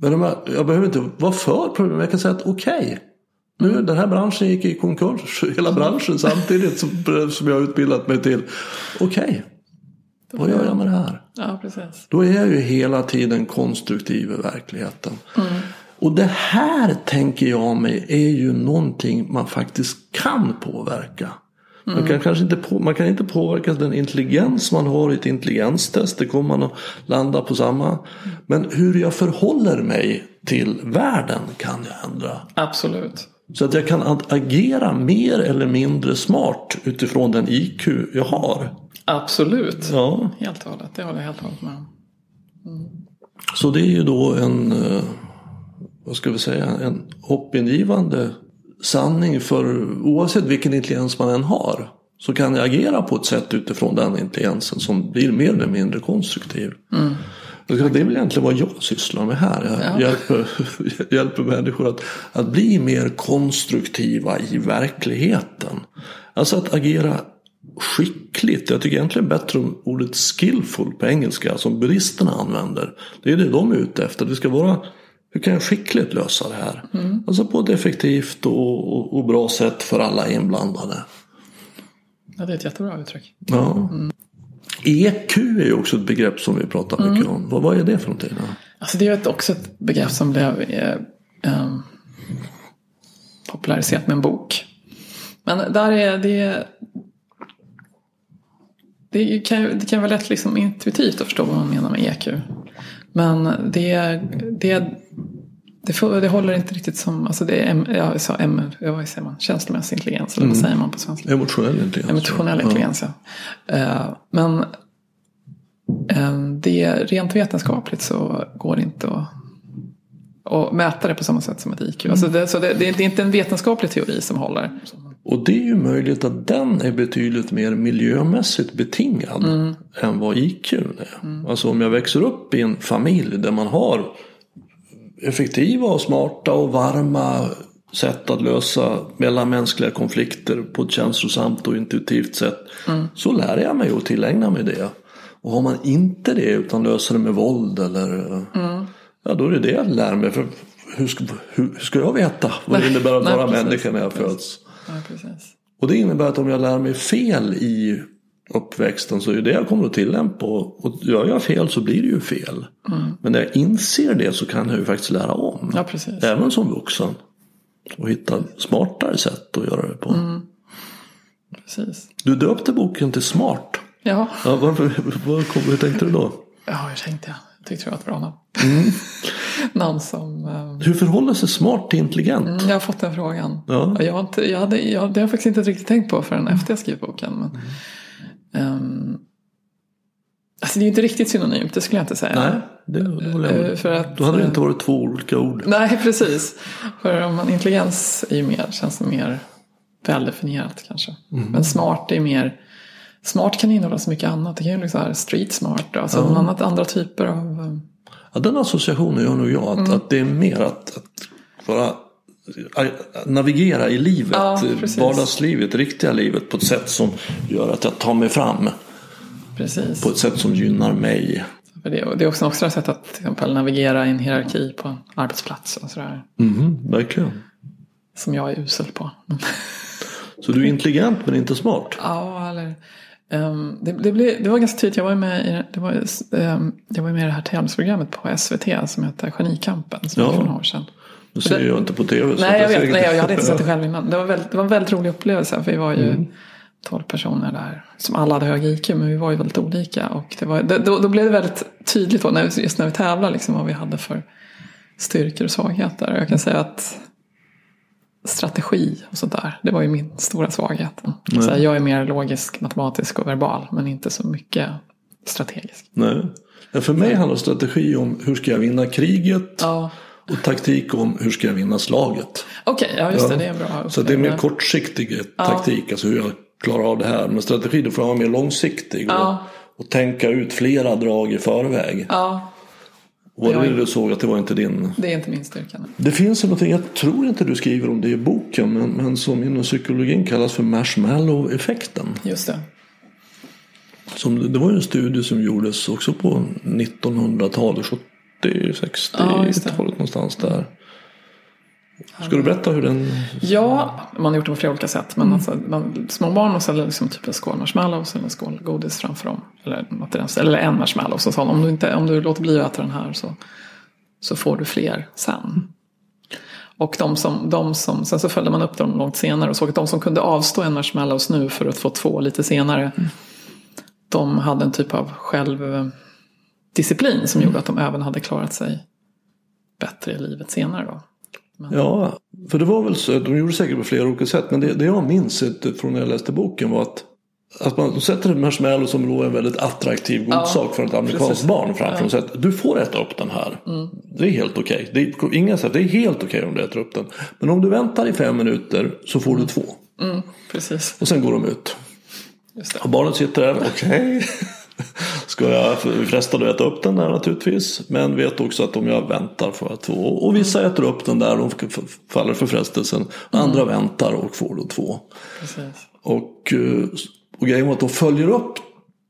Men de här, jag behöver inte vara för problem. Jag kan säga att okej. nu den här branschen gick i konkurs. Hela branschen samtidigt som, som jag utbildat mig till. Okej. Vad gör jag med det här? Ja, precis. Då är jag ju hela tiden konstruktiv i verkligheten. Och det här tänker jag mig är ju någonting man faktiskt kan påverka. Man kan kanske inte, på, man kan inte påverka den intelligens man har i ett intelligenstest. Det kommer man att landa på samma. Men hur jag förhåller mig till världen kan jag ändra. Absolut. Så att jag kan ag- agera mer eller mindre smart utifrån den IQ jag har. Absolut. Ja. Helt och hållet. Det håller jag helt och hållet med om. Så det är ju då en, eh, vad ska vi säga, en hoppingivande sanning för oavsett vilken intelligens man än har. Så kan jag agera på ett sätt utifrån den intelligensen som blir mer eller mindre konstruktiv. Ska- Det är väl egentligen vad jag sysslar med här. Jag Ja. hjälper, hjälper människor att, att bli mer konstruktiva i verkligheten. Alltså att agera skickligt. Jag tycker egentligen bättre om ordet skillful på engelska som buddhisterna använder. Det är det de är ute efter. Det ska vara hur kan jag skickligt lösa det här? Alltså på ett effektivt och, och, och bra sätt för alla inblandade. Ja, det är ett jättebra uttryck. Ja. EQ är ju också ett begrepp som vi pratar mycket om. Vad, vad är det för någonting? Då? Alltså det är ju också ett begrepp som blev eh, eh, populariserat med en bok. Men där är det... Det kan, det kan vara lätt liksom intuitivt att förstå vad man menar med EQ. Men det, det, det, det håller inte riktigt som... Alltså det är ja, jag sa M, ja, vad säger man? känslomässig intelligens. Eller vad säger man på svenska? Emotionell intelligens. Emotionell Ja. intelligens, ja. Eh, Men eh, det, rent vetenskapligt så går det inte att, att mäta det på samma sätt som ett IQ. Alltså det, så det, det är inte en vetenskaplig teori som håller. Och det är ju möjligt att den är betydligt mer miljömässigt betingad än vad IQ är. Alltså om jag växer upp i en familj där man har effektiva och smarta och varma sätt att lösa mellanmänskliga konflikter på ett känslosamt och intuitivt sätt. Så lär jag mig att tillägna mig det. Och har man inte det utan löser det med våld eller Ja då är det det jag lär mig. För hur ska, hur, ska jag veta vad det innebär att vara människa när jag föds? Ja. Och det innebär att om jag lär mig fel i uppväxten så är det jag kommer att tillämpa. Och gör jag fel så blir det ju fel. Men när jag inser det så kan jag ju faktiskt lära om. Ja. Även som vuxen. Och hitta smartare sätt att göra det på. precis. Du döpte boken till Smart. Ja. Ja, varför, kom, hur tänkte du då? ja, jag tänkte jag. Jag tyckte det var ett bra namn. Mm. namn som... eh, Hur förhåller sig smart till intelligent? Mm, jag har fått den frågan. Ja. Jag har inte, jag hade, jag, det har jag faktiskt inte riktigt tänkt på förrän efter jag skrivit boken. Men, Mm. ehm, alltså det är ju inte riktigt synonymt, det skulle jag inte säga. Nej, det, det håller jag Eh, med. För att, Då hade det inte varit två olika ord. Nej, precis. För om man, intelligens är ju mer, känns mer väldefinierat kanske. Mm. Men smart är mer Smart kan innehålla så mycket annat. Det kan ju liksom vara street smart. Alltså annat, andra typer av... eh, Ja, den associationen gör nog jag. Mm. Att, att det är mer att, att bara att navigera i livet. Ja, precis. vardagslivet, riktiga livet på ett sätt som gör att jag tar mig fram. Precis. På ett sätt som gynnar mig. Det, är också ett sätt att till exempel navigera i en hierarki på en arbetsplats. Och sådär, Mhm, verkligen. som jag är usel på. Så du är intelligent men inte smart. ja, eller... ehm, det, det, blev, det var ganska tydligt. Jag var ju med i, det var, um, jag var ju med i det här tävlingsprogrammet på SVT som heter Genikampen. Som Ja. för några år sedan. Nu ser jag inte på tv. Nej, jag vet. Nej, jag hade inte sett det själv innan. Det var, väldigt, det var en väldigt rolig upplevelse. För vi var ju Mm. 12 personer där. Som alla hade hög IQ, men vi var ju väldigt olika. Och det var, det, då, då blev det väldigt tydligt, då, när, just när vi tävlade, liksom, vad vi hade för styrkor och svagheter. Jag kan säga att strategi och sånt där, det var ju min stora svaghet. Så här, jag är mer logisk, matematisk och verbal, men inte så mycket strategisk. Nej. Ja, för mig handlar strategi om hur ska jag vinna kriget. Ja, Och taktik om hur ska jag vinna slaget. okej, ja just Ja. det, det är bra Så det är mer kortsiktig taktik, alltså hur jag klarar av det här. Men strategi då får jag vara mer långsiktig och, Ja. och tänka ut flera drag i förväg. Ja, var det du såg att det var inte din? det är inte min styrka. nej. Det finns någonting, jag tror inte du skriver om det i boken, men, men som inom psykologin kallas för marshmallow-effekten. Just det. Som, det var ju en studie som gjordes också på 1900-talet, 70, Ja, just det. 60-talet någonstans där. Ska du berätta hur den... Ja, man har gjort det på flera olika sätt. Men alltså, man, små barn och ställer liksom typ en skål marshmallows eller en skål godis framför dem. Eller, den eller en marshmallow. Så sa de, om du, inte, om du låter bli att äta den här så, så får du fler sen. Och de som, de som, sen så följde man upp dem långt senare och såg att de som kunde avstå en marshmallows nu för att få två lite senare. De hade en typ av självdisciplin som gjorde att de även hade klarat sig bättre i livet senare. Då. Ja, för det var väl så, de gjorde säkert på flera olika sätt, men det, det jag minns från när jag läste boken var att att man de sätter en marshmallow som då är en väldigt attraktiv godsak för ett amerikanskt precis. barn framför säger att du får äta upp den här. Det är helt okej. Det är, inga det är helt okej om du äter upp den. Men om du väntar i fem minuter så får du två. Mm, precis, Och sen går de ut. just det. Och barnet sitter där, okej. Ska jag fresta att äta upp den där naturligtvis. Men vet också att om jag väntar får jag två. Och vissa äter upp den där och faller för frestelsen. Andra väntar och får då två. precis. Och, eh, och grejen var att de följer upp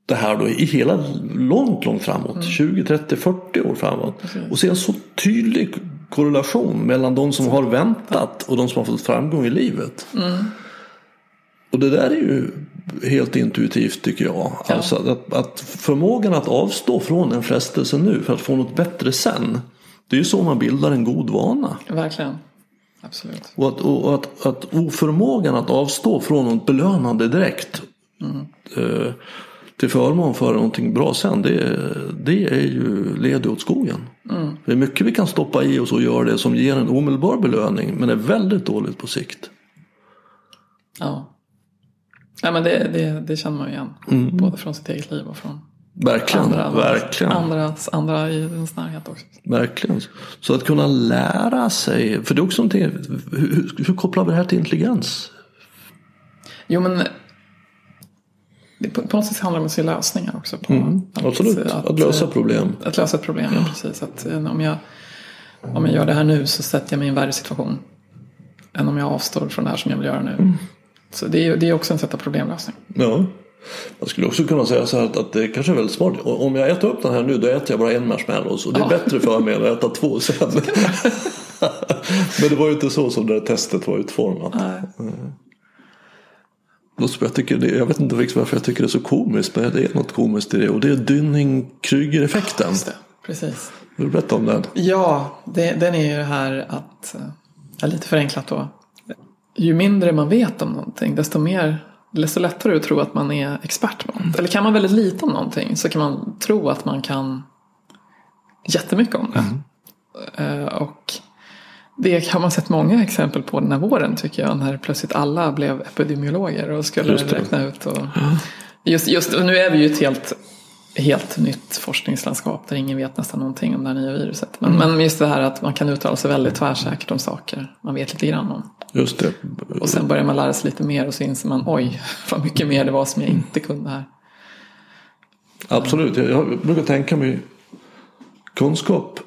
det här då i hela långt, långt framåt. 20, 30, 40 år framåt. Och ser en så tydlig korrelation mellan de som har väntat och de som har fått framgång i livet. Och det där är ju helt intuitivt tycker jag. Alltså att, att förmågan att avstå från en frestelse nu för att få något bättre sen. Det är ju så man bildar en god vana. Verkligen. Absolut. Och att, och att, att oförmågan att avstå från något belönande direkt eh, till förmån för någonting bra sen. Det, det är ju led åt skogen. Det är mycket vi kan stoppa i oss och göra det som ger en omedelbar belöning men är väldigt dåligt på sikt. Ja. Ja, men det, det, det känner man igen. Både från sitt eget liv och från Verkligen, andra, verkligen. andras, andra i ens närhet också. Verkligen. Så att kunna lära sig, för det är också någonting, hur, hur, kopplar vi det här till intelligens? Jo, men det, på, på något sätt handlar det om att se lösningar också. På, Mm, Absolut, att, lösa problem. Att lösa ett problem, ja. precis. Att, eh, om, jag, om jag gör det här nu så sätter jag mig i en värre situation. Än om jag avstår från det här som jag vill göra nu. Mm. Så det är, det är också en sätt av problemlösning. Ja. Man skulle också kunna säga så här att, att det kanske är väldigt smart. Om jag äter upp den här nu då äter jag bara en marshmallows. Och det är Ja. bättre för mig än att äta två sen. Men det var ju inte så som det där testet var utformat. Nej. som jag, tycker det, jag vet inte varför jag tycker det är så komiskt, men det är något komiskt i det. Och det är Dynning-Kryger-effekten. Just det, precis. Vill du berätta om den? Ja, det, den är ju det här att, eh, lite förenklat då, ju mindre man vet om någonting desto mer desto lättare att tro att man är expert på något. Eller kan man väldigt lite om någonting så kan man tro att man kan jättemycket om det. Mm. Och det har man sett många exempel på den här våren tycker jag. När plötsligt alla blev epidemiologer och skulle räkna ut. Och just, just, och nu är vi ju ett helt, helt nytt forskningslandskap där ingen vet nästan någonting om det här nya viruset. Men, mm. men just det här att man kan uttala sig väldigt tvärsäkert om saker man vet lite grann om. Just det. Och sen börjar man lära sig lite mer och så inser man oj, vad mycket mer det var som jag inte kunde här. Absolut, jag brukar tänka mig kunskap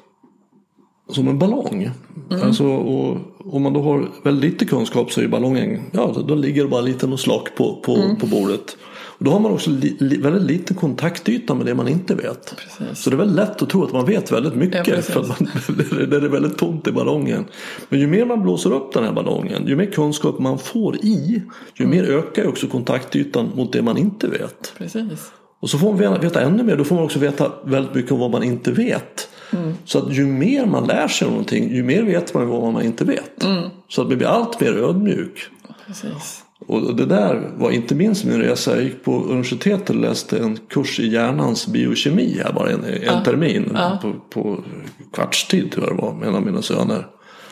som en ballong. Mm. Alltså, och, om man då har väldigt lite kunskap så är ballongen, ja då, då ligger det bara lite och slak på, på, mm. på bordet. Och då har man också li, li, väldigt liten kontaktyta med det man inte vet. Precis. Så det är väldigt lätt att tro att man vet väldigt mycket. Ja, för att man, det är väldigt tomt i ballongen. Men ju mer man blåser upp den här ballongen, ju mer kunskap man får i, ju mm. mer ökar också kontaktytan mot det man inte vet. Precis. Och så får man veta ännu mer, då får man också veta väldigt mycket om vad man inte vet. Mm. Så att ju mer man lär sig någonting, ju mer vet man vad man inte vet. Mm. Så att man blir allt mer ödmjuk. Precis. Och det där var inte minst min resa. Jag gick på universitetet och läste en kurs i hjärnans biokemi här bara en, en ja. termin. Ja. På, på kvartstid tror jag det var med en av mina söner.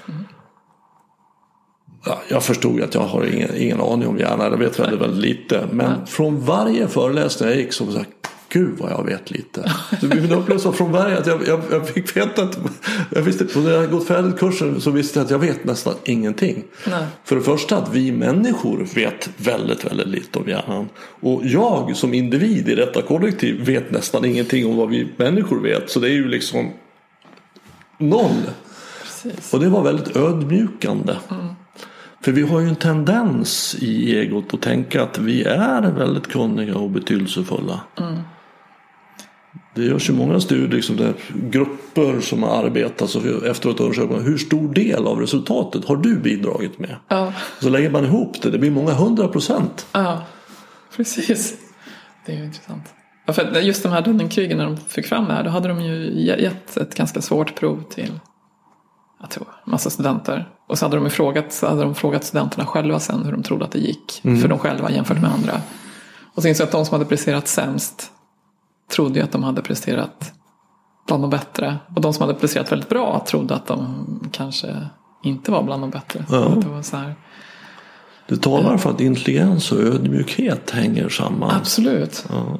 Mm. Ja, jag förstod att jag har ingen, ingen aning om hjärnan. Jag vet väldigt, väldigt lite. Men från varje föreläsning jag gick så var det Gud vad jag vet lite. Min upplevelse var från början att jag, jag, jag, fick veta att jag visste, när jag gått färdigt kursen så visste jag att jag vet nästan ingenting. Nej. För det första att vi människor vet väldigt, väldigt lite om hjärnan. Och jag som individ i detta kollektiv vet nästan ingenting om vad vi människor vet. Så det är ju liksom noll. Precis. Och det var väldigt ödmjukande. Mm. För vi har ju en tendens i egot att tänka att vi är väldigt kunniga och betydelsefulla. Mm. Det görs ju många studier, liksom där grupper som har arbetat så efteråt undersöker hur stor del av resultatet har du bidragit med? Ja. Så lägger man ihop det, det blir många hundra procent. Ja, precis. Det är ju intressant. Ja, för just de här Dunning-krigen när de fick fram det här, då hade de ju gett ett ganska svårt prov till jag tror, massa studenter. Och så hade de, frågat, så hade de frågat studenterna själva sen hur de trodde att det gick mm. för dem själva jämfört med andra. Och så insåg att de som hade presterat sämst trodde ju att de hade presterat bland de bättre. Och de som hade presterat väldigt bra trodde att de kanske inte var bland de bättre. Ja. Det, var så här, det talar för att intelligens och ödmjukhet hänger samman. Absolut. Ja.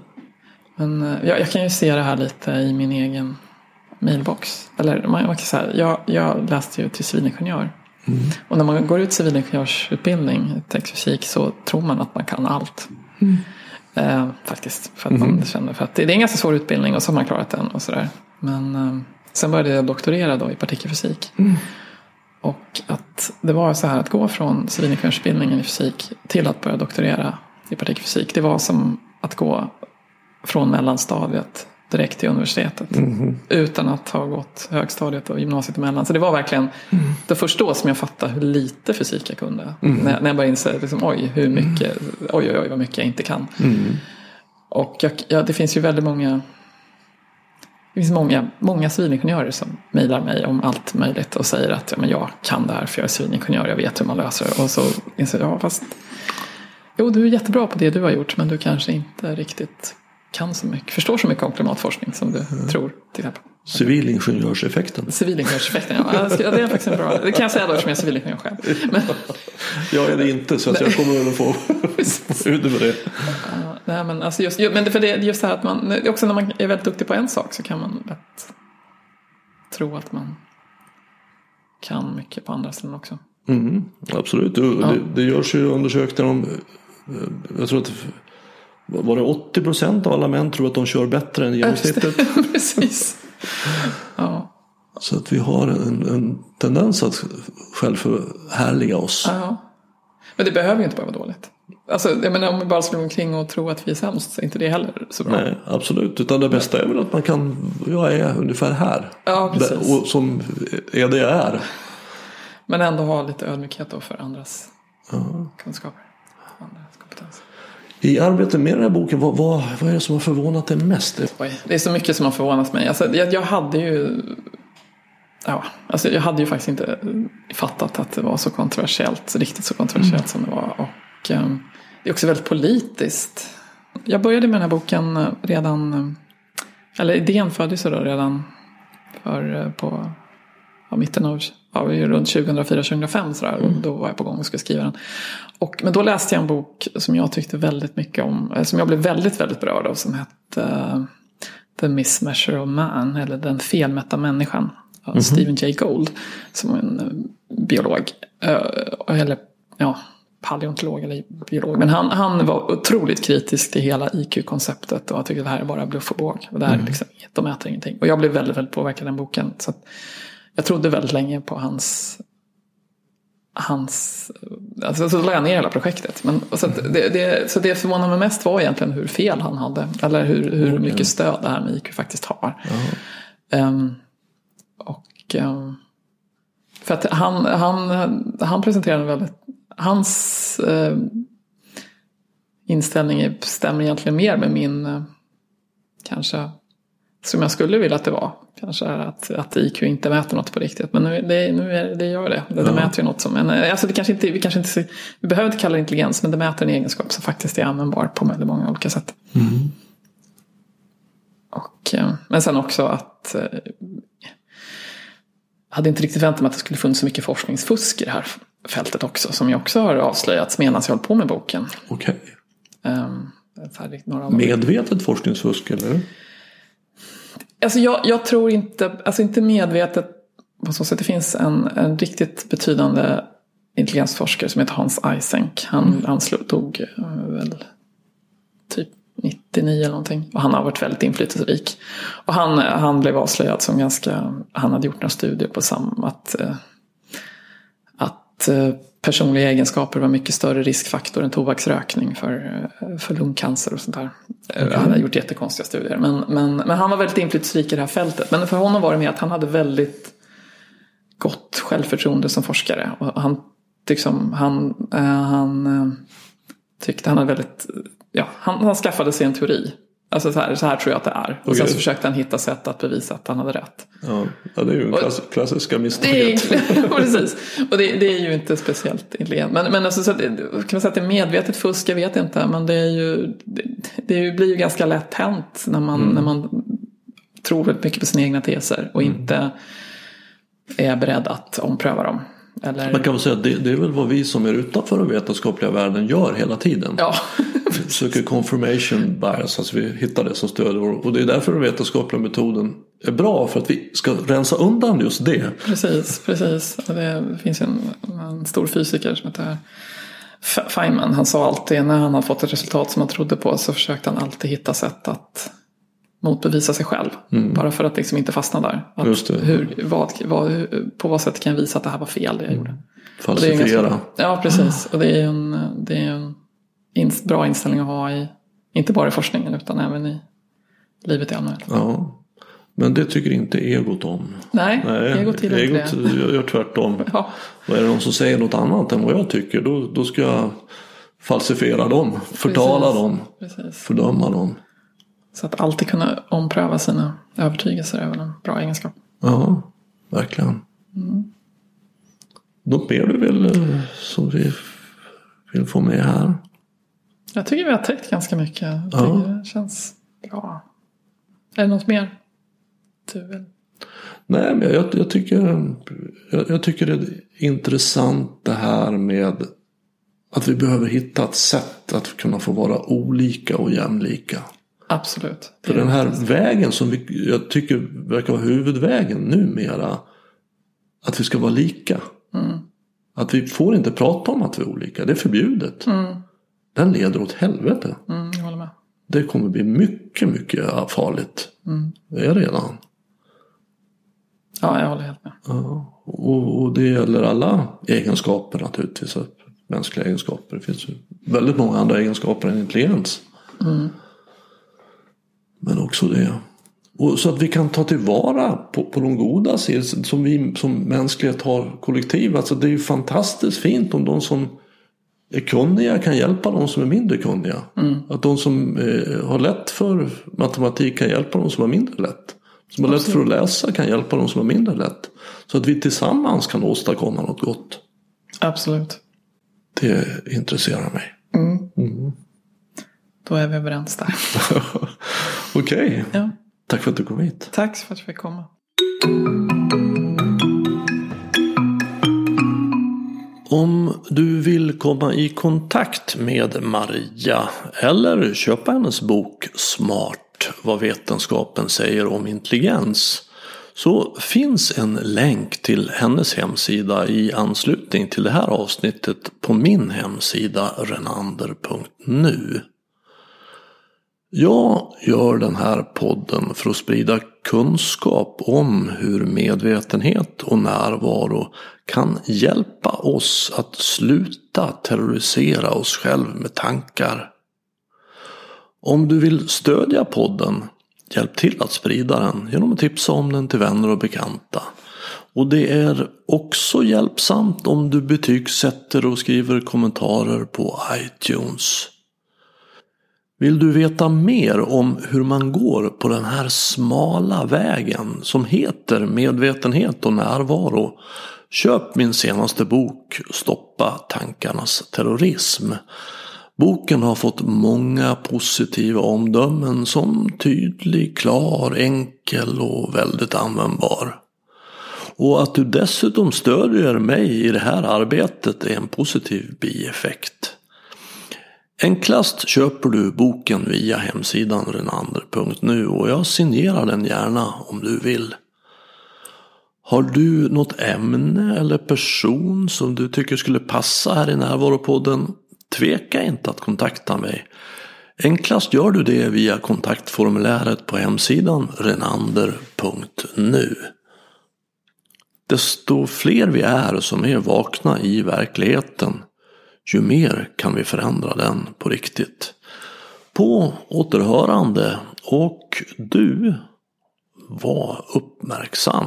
Men eh, jag, jag kan ju se det här lite i min egen mailbox. Eller man, man kan säga, jag, jag läste ju till civilingenjör. Mm. Och när man går ut civilingenjörsutbildning, teknikfysik, så tror man att man kan allt. Mm. Eh, faktiskt. För att mm. man känner för att det, det, är en ganska svår utbildning och så har man klarat den och sådär. Men eh, sen började jag doktorera då i partikelfysik. Mm. Och att det var så här att gå från civilingenjörsutbildningen i fysik till att börja doktorera i partikelfysik. Det var som att gå från mellanstadiet direkt till universitetet. Mm. Utan att ha gått högstadiet och gymnasiet emellan. Så det var verkligen mm. det först då som jag fattade hur lite fysik jag kunde. Mm. När, när jag började inse liksom, oj, hur mycket, oj, oj, oj, vad mycket jag inte kan. Mm. Och jag, ja, det finns ju väldigt många det finns många, många civilingenjörer som mejlar mig om allt möjligt och säger att ja, men jag kan det här för jag är civilingenjör, jag vet hur man löser det. Och så inser jag, ja fast Jo, du är jättebra på det du har gjort men du kanske inte riktigt kan så mycket, förstår så mycket om klimatforskning som du mm. tror. Till exempel. Civilingenjörseffekten. Civilingenjörseffekten, ja. Det är faktiskt en bra. Det kan jag säga då som jag är civilingenjör själv. Men... jag är det inte så att jag kommer väl att få ut med det. Ja, nej, men alltså just, men det, för det, just det här att man, också när man är väldigt duktig på en sak så kan man lätt tro att man kan mycket på andra ställen också. Mm, absolut, det, ja. det, det görs ju undersökningar om, jag tror att var det 80 procent av alla män tror att de kör bättre än genomsnittet? Precis. Ja. Så att vi har en, en tendens att självförhärliga oss. Ja. Men det behöver ju inte bara vara dåligt. Alltså, jag menar, om vi bara slår omkring och tror att vi är sämst så är inte det heller så bra. Nej, absolut. Utan det bästa är väl att man kan, jag är ungefär här. Ja, precis. Och som är det jag är. Men ändå ha lite ödmjukhet då för andras ja. kunskaper. I arbetet med den här boken, vad, vad, vad är det som har förvånat dig mest? Oj, det är så mycket som har förvånat mig. Alltså, jag, jag hade ju Ja, alltså jag hade ju faktiskt inte fattat att det var så kontroversiellt, riktigt så kontroversiellt mm. som det var. Och um, det är också väldigt politiskt. Jag började med den här boken redan, eller idén föddes då redan för, eh, på ja, mitten av, ja, runt 2004-2005 sådär. Mm. Då var jag på gång och skulle skriva den. Och, men då läste jag en bok som jag tyckte väldigt mycket om, eh, som jag blev väldigt, väldigt berörd av, som hette uh, The Mismeasure of Man, eller Den felmätta människan. Av mm. Stephen Jay Gould, som en uh, biolog. Eller ja, paleontolog eller biolog. Men han, han var otroligt kritisk till hela IQ-konceptet och jag jag trodde väldigt länge på hans hans, alltså så la jag ner hela projektet. Men, så, det, det, så det förvånade mig mest var egentligen hur fel han hade. Eller hur, hur mycket stöd det här med IQ faktiskt har. Um, och um, för att han, han, han presenterade väldigt hans eh, inställning stämmer egentligen mer med min, eh, kanske, som jag skulle vilja att det var. Kanske att, att IQ inte mäter något på riktigt. Men nu, det, nu är, det gör det. Det, ja. mäter ju något som, eh, alltså det kanske inte, vi, kanske inte, vi behöver inte kalla det intelligens, men det mäter en egenskap som faktiskt är användbar på väldigt många olika sätt. Mm. Och, eh, men sen också att eh, hade inte riktigt väntat mig att det skulle funnits så mycket forskningsfusk i det här fältet också. Som ju också har avslöjats medan jag håller på med boken. Okej. Okay. Um, medvetet forskningsfusk eller? Alltså jag, jag, tror inte, alltså inte medvetet på så sätt. Det finns en, en riktigt betydande intelligensforskare som heter Hans Eysenck. Han mm. anslog uh, väl typ 99 eller någonting. Och han har varit väldigt inflytelserik. Och han, han blev avslöjad som ganska, han hade gjort några studier på samma, att, eh, att eh, personliga egenskaper var mycket större riskfaktor än tobaksrökning för, eh, för lungcancer och sånt där. Okay. Han har gjort jättekonstiga studier. Men, men, men han var väldigt inflytelserik i det här fältet. Men för honom var det mer att han hade väldigt gott självförtroende som forskare. Och han, liksom, han, han tyckte han hade väldigt ja, han, han skaffade sig en teori. Alltså så här, så här tror jag att det är. Och okay. sen så försökte han hitta sätt att bevisa att han hade rätt. Ja, ja det är ju en klass, klassiska misstaget. precis. Och det, det, är ju inte speciellt intelligent. Men, men alltså, så det, kan man säga att det är medvetet fusk? Jag vet inte. Men det, är ju, det, det blir ju ganska lätt hänt när man, mm. när man tror väldigt mycket på sina egna teser och mm. inte är beredd att ompröva dem. Eller... Man kan väl säga att det, det, är väl vad vi som är utanför den vetenskapliga världen gör hela tiden. Ja. vi söker confirmation bias, alltså vi hittar det som stöder och det är därför den vetenskapliga metoden är bra för att vi ska rensa undan just det. Precis, precis. Det finns en, en stor fysiker som heter Feynman. Han sa alltid när han har fått ett resultat som han trodde på så försökte han alltid hitta sätt att motbevisa sig själv. Mm. Bara för att liksom inte fastna där. Att det. Hur, vad, vad, på vad sätt kan jag visa att det här var fel det jag gjorde. Mm. Falsifiera. Ganska, ja precis. Och det är en, det är en ins, bra inställning att ha i, inte bara i forskningen utan även i livet i allmänhet. Ja. Men det tycker inte egot om. Nej, Nej egot gillar inte det. Egot gör tvärtom. ja. Och är det någon som säger något annat än vad jag tycker då, då ska jag falsifiera dem, förtala Precis. dem, Precis. fördöma dem. Så att alltid kunna ompröva sina övertygelser är väl en bra egenskap. Ja, verkligen. Mm. Något mer du vill eh, som vi vill få med här? Jag tycker vi har täckt ganska mycket. Ja. det känns bra. Är det något mer du vill? Nej, men jag, jag tycker, jag, jag, tycker det är intressant det här med att vi behöver hitta ett sätt att kunna få vara olika och jämlika. Absolut. För den här vägen som vi, jag tycker verkar vara huvudvägen numera. Att vi ska vara lika. Mm. Att vi får inte prata om att vi är olika. Det är förbjudet. Mm. Den leder åt helvete. Mm, jag håller med. Det kommer bli mycket, mycket farligt. Mm. Det är redan. Ja, jag håller helt med. Ja, och, och, det gäller alla egenskaper naturligtvis. Mänskliga egenskaper. Det finns ju väldigt många andra egenskaper än intelligens. Mm. Men också det. Och så att vi kan ta tillvara på, på de goda sidor som vi som mänsklighet har kollektiv. Alltså det är ju fantastiskt fint om de som är kunniga kan hjälpa de som är mindre kunniga. Att de som eh, har lätt för matematik kan hjälpa de som har mindre lätt. Som har lätt för att läsa kan hjälpa de som har mindre lätt. Så att vi tillsammans kan åstadkomma något gott. Absolut. Det intresserar mig. Då är vi överens där. Okej, Ja. tack för att du kom hit. Tack för att jag fick komma. Om du vill komma i kontakt med Maria eller köpa hennes bok Smart vad vetenskapen säger om intelligens så finns en länk till hennes hemsida i anslutning till det här avsnittet på min hemsida renander.nu. Jag gör den här podden för att sprida kunskap om hur medvetenhet och närvaro kan hjälpa oss att sluta terrorisera oss själva med tankar. Om du vill stödja podden, hjälp till att sprida den genom att tipsa om den till vänner och bekanta. Och det är också hjälpsamt om du betygsätter och skriver kommentarer på iTunes. Vill du veta mer om hur man går på den här smala vägen som heter medvetenhet och närvaro? Köp min senaste bok Stoppa tankarnas terrorism. Boken har fått många positiva omdömen som tydlig, klar, enkel och väldigt användbar. Och att du dessutom stödjer mig i det här arbetet är en positiv bieffekt. Enklast köper du boken via hemsidan renander.nu och jag signerar den gärna om du vill. Har du något ämne eller person som du tycker skulle passa här i Närvaropodden? Tveka inte att kontakta mig. Enklast gör du det via kontaktformuläret på hemsidan renander.nu. Desto fler vi är som är vakna i verkligheten, ju mer kan vi förändra den på riktigt. På återhörande och du, var uppmärksam.